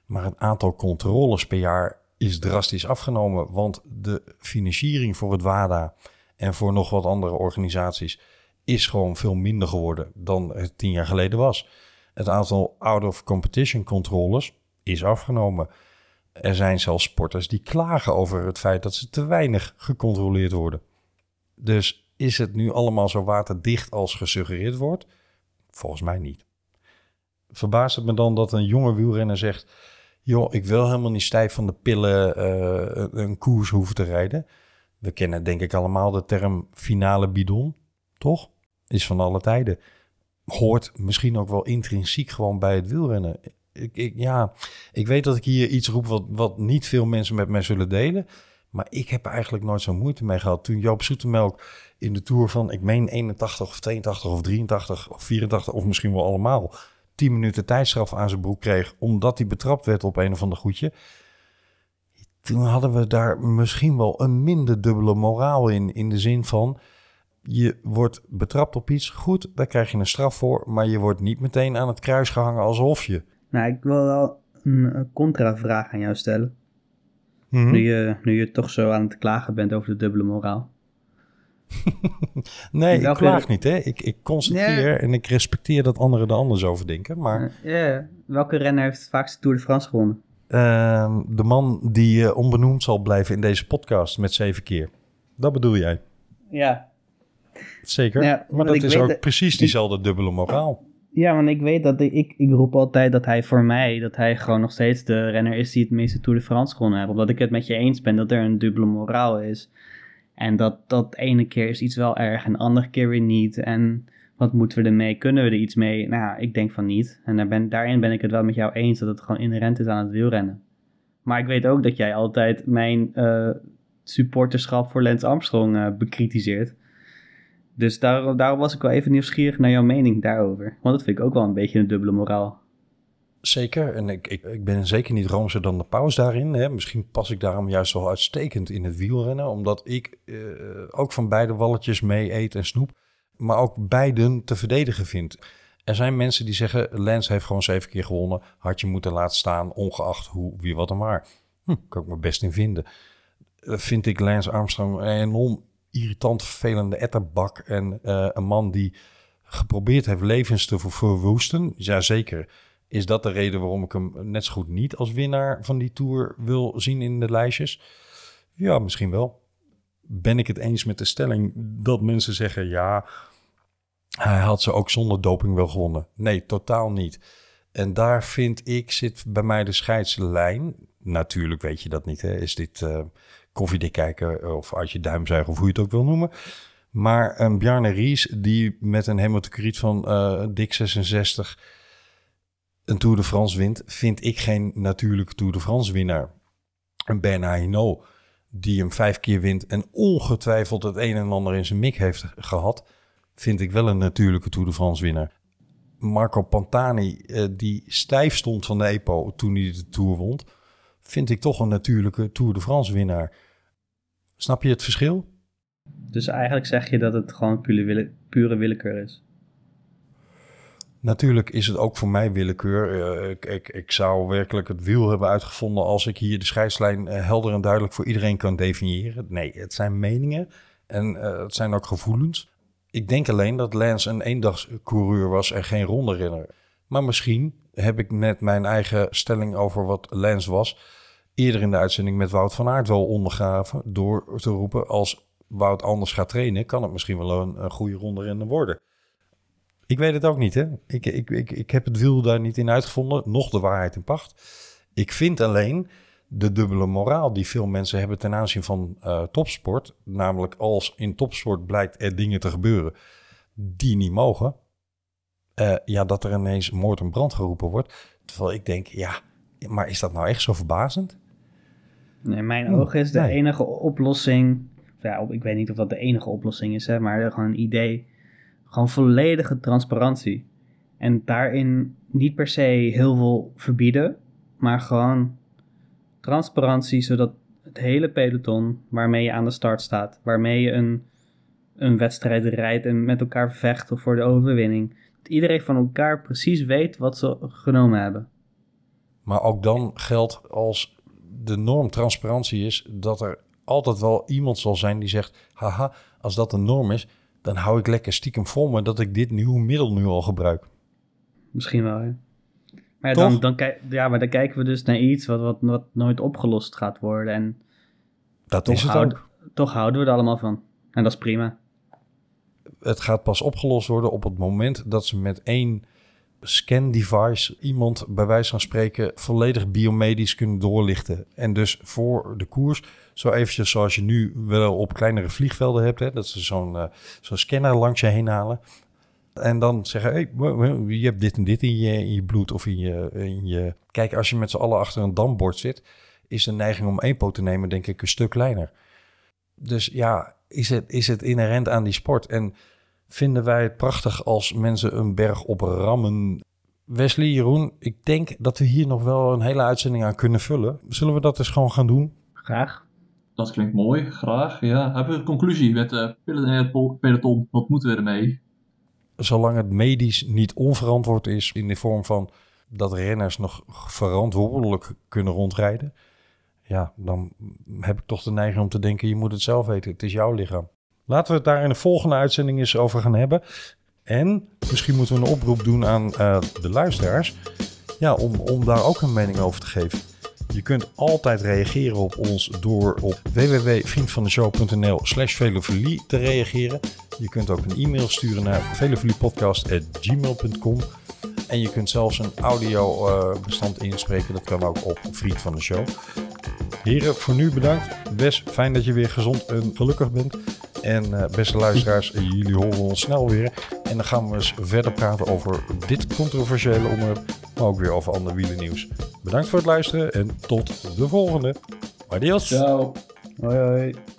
Maar het aantal controles per jaar is drastisch afgenomen. Want de financiering voor het WADA en voor nog wat andere organisaties is gewoon veel minder geworden dan het tien jaar geleden was. Het aantal out-of-competition controles is afgenomen. Er zijn zelfs sporters die klagen over het feit dat ze te weinig gecontroleerd worden. Dus is het nu allemaal zo waterdicht als gesuggereerd wordt? Volgens mij niet. Verbaast het me dan dat een jonge wielrenner zegt joh, ik wil helemaal niet stijf van de pillen uh, een koers hoeven te rijden. We kennen denk ik allemaal de term finale bidon, toch? Is van alle tijden. Hoort misschien ook wel intrinsiek gewoon bij het wielrennen. Ik, ja, ik weet dat ik hier iets roep wat, wat niet veel mensen met mij zullen delen. Maar ik heb eigenlijk nooit zo moeite mee gehad. Toen Joop Zoetemelk in de Tour van, ik meen 81 of 82 of 83 of 84 of misschien wel allemaal 10 minuten tijdstraf aan zijn broek kreeg, omdat hij betrapt werd op een of ander goedje. Toen hadden we daar misschien wel een minder dubbele moraal in. In de zin van, je wordt betrapt op iets, goed, daar krijg je een straf voor. Maar je wordt niet meteen aan het kruis gehangen alsof je. Nou, ik wil wel een contra-vraag aan jou stellen. Mm -hmm. nu, je, nu je toch zo aan het klagen bent over de dubbele moraal. nee, ik klaag niet. Hè? Ik, ik constateer ja. en ik respecteer dat anderen er anders over denken. Maar... Ja, welke renner heeft het vaakste Tour de France gewonnen? Uh, de man die uh, onbenoemd zal blijven in deze podcast met zeven keer. Dat bedoel jij? Ja. Zeker. Ja, maar dat ik is ook dat- precies diezelfde dubbele moraal. Ja, want ik weet dat ik, ik, ik roep altijd dat hij voor mij, dat hij gewoon nog steeds de renner is die het meeste Tour de France gewonnen heeft. Omdat ik het met je eens ben dat er een dubbele moraal is. En dat dat ene keer is iets wel erg en de andere keer weer niet. En wat moeten we ermee? Kunnen we er iets mee? Nou, ik denk van niet. En daar ben, daarin ben ik het wel met jou eens dat het gewoon inherent is aan het wielrennen. Maar ik weet ook dat jij altijd mijn eh, supporterschap voor Lance Armstrong eh, bekritiseert. Dus daar, daarom was ik wel even nieuwsgierig naar jouw mening daarover. Want dat vind ik ook wel een beetje een dubbele moraal. Zeker. En ik, ik, ik ben zeker niet roomser dan de paus daarin. Hè. Misschien pas ik daarom juist wel uitstekend in het wielrennen. Omdat ik eh, ook van beide walletjes mee eet en snoep. Maar ook beiden te verdedigen vind. Er zijn mensen die zeggen, Lance heeft gewoon zeven keer gewonnen. Had je moeten laten staan, ongeacht hoe, wie, wat en waar. Hm, kan ik me best in vinden. Eh, vind ik Lance Armstrong een enorm irritant, vervelende etterbak. En eh, een man die geprobeerd heeft levens te ver- verwoesten. Jazeker. Is dat de reden waarom ik hem net zo goed niet als winnaar van die Tour wil zien in de lijstjes? Ja, misschien wel. Ben ik het eens met de stelling dat mensen zeggen... ja, hij had ze ook zonder doping wel gewonnen. Nee, totaal niet. En daar vind ik, zit bij mij de scheidslijn. Natuurlijk weet je dat niet. Hè? Is dit eh koffiedik kijken of uit je duim zuigen of hoe je het ook wil noemen. Maar een Bjarne Ries die met een hematocriet van eh dik 66 een Tour de France wint, vind ik geen natuurlijke Tour de France winnaar. Een Bernard Hinault die hem vijf keer wint en ongetwijfeld het een en ander in zijn mik heeft gehad, vind ik wel een natuurlijke Tour de France winnaar. Marco Pantani, eh, die stijf stond van de EPO toen hij de Tour won, vind ik toch een natuurlijke Tour de France winnaar. Snap je het verschil? Dus eigenlijk zeg je dat het gewoon pure, wille- pure willekeur is. Natuurlijk is het ook voor mij willekeur. Eh, ik, ik, ik zou werkelijk het wiel hebben uitgevonden als ik hier de scheidslijn eh, helder en duidelijk voor iedereen kan definiëren. Nee, het zijn meningen en het zijn ook gevoelens. Ik denk alleen dat Lance een eendagscoureur was en geen ronde. Maar misschien heb ik met mijn eigen stelling over wat Lance was... eerder in de uitzending met Wout van Aert wel ondergraven... door te roepen als Wout anders gaat trainen... kan het misschien wel een, goede ronde worden. Ik weet het ook niet, hè. Ik, ik, ik, ik heb het wiel daar niet in uitgevonden, nog de waarheid in pacht. Ik vind alleen de dubbele moraal die veel mensen hebben ten aanzien van eh, topsport. Namelijk als in topsport blijkt er dingen te gebeuren die niet mogen. eh, ja, dat er ineens moord en brand geroepen wordt. Terwijl ik denk, ja, maar is dat nou echt zo verbazend? Nee, in mijn Oeh, ogen is de nee. enige oplossing... Ja, ik weet niet of dat de enige oplossing is, hè, maar gewoon een idee. Gewoon volledige transparantie. En daarin niet per se heel veel verbieden, maar gewoon transparantie, zodat het hele peloton waarmee je aan de start staat, waarmee je een, een wedstrijd rijdt en met elkaar vecht voor de overwinning, dat iedereen van elkaar precies weet wat ze genomen hebben. Maar ook dan geldt als de norm transparantie is dat er altijd wel iemand zal zijn die zegt: haha, als dat een norm is, dan hou ik lekker stiekem vol me dat ik dit nieuwe middel nu al gebruik. Misschien wel, hè. Maar ja, dan, dan, kijk- ja, maar dan kijken we dus naar iets wat, wat, wat nooit opgelost gaat worden. En Dat is het ook. toch houden we er allemaal van. En dat is prima. Het gaat pas opgelost worden op het moment dat ze met één scan device iemand bij wijze van spreken volledig biomedisch kunnen doorlichten. En dus voor de koers, zo eventjes zoals je nu wel op kleinere vliegvelden hebt, hè, dat ze zo'n eh, zo'n scanner langs je heen halen. En dan zeggen, hey, je hebt dit en dit in je, in je bloed of in je, in je... Kijk, als je met z'n allen achter een dambord zit, is de neiging om EPO te nemen denk ik een stuk kleiner. Dus ja, is het, is het inherent aan die sport? En vinden wij het prachtig als mensen een berg op rammen? Wesley, Jeroen, ik denk dat we hier nog wel een hele uitzending aan kunnen vullen. Zullen we dat eens gewoon gaan doen? Graag. Dat klinkt mooi, graag. Ja, hebben we een conclusie met de peloton? Wat moeten we ermee? Zolang het medisch niet onverantwoord is in de vorm van dat renners nog verantwoordelijk kunnen rondrijden. Ja, dan heb ik toch de neiging om te denken, je moet het zelf weten. Het is jouw lichaam. Laten we het daar in de volgende uitzending eens over gaan hebben. En misschien moeten we een oproep doen aan eh, de luisteraars. Ja, om, om daar ook een mening over te geven. Je kunt altijd reageren op ons door op www.vriendvandeshow.nl slash velofilie te reageren. Je kunt ook een e-mail sturen naar velevliepodcast.gmail.com. En je kunt zelfs een audio eh, inspreken. Dat kan ook op Vriend van de Show. Heren, voor nu bedankt. Wes, fijn dat je weer gezond en gelukkig bent. En eh, beste luisteraars, jullie horen ons snel weer. En dan gaan we eens verder praten over dit controversiële onderwerp. Maar ook weer over ander wielennieuws. Bedankt voor het luisteren en tot de volgende. Adios. Ciao. Hoi hoi.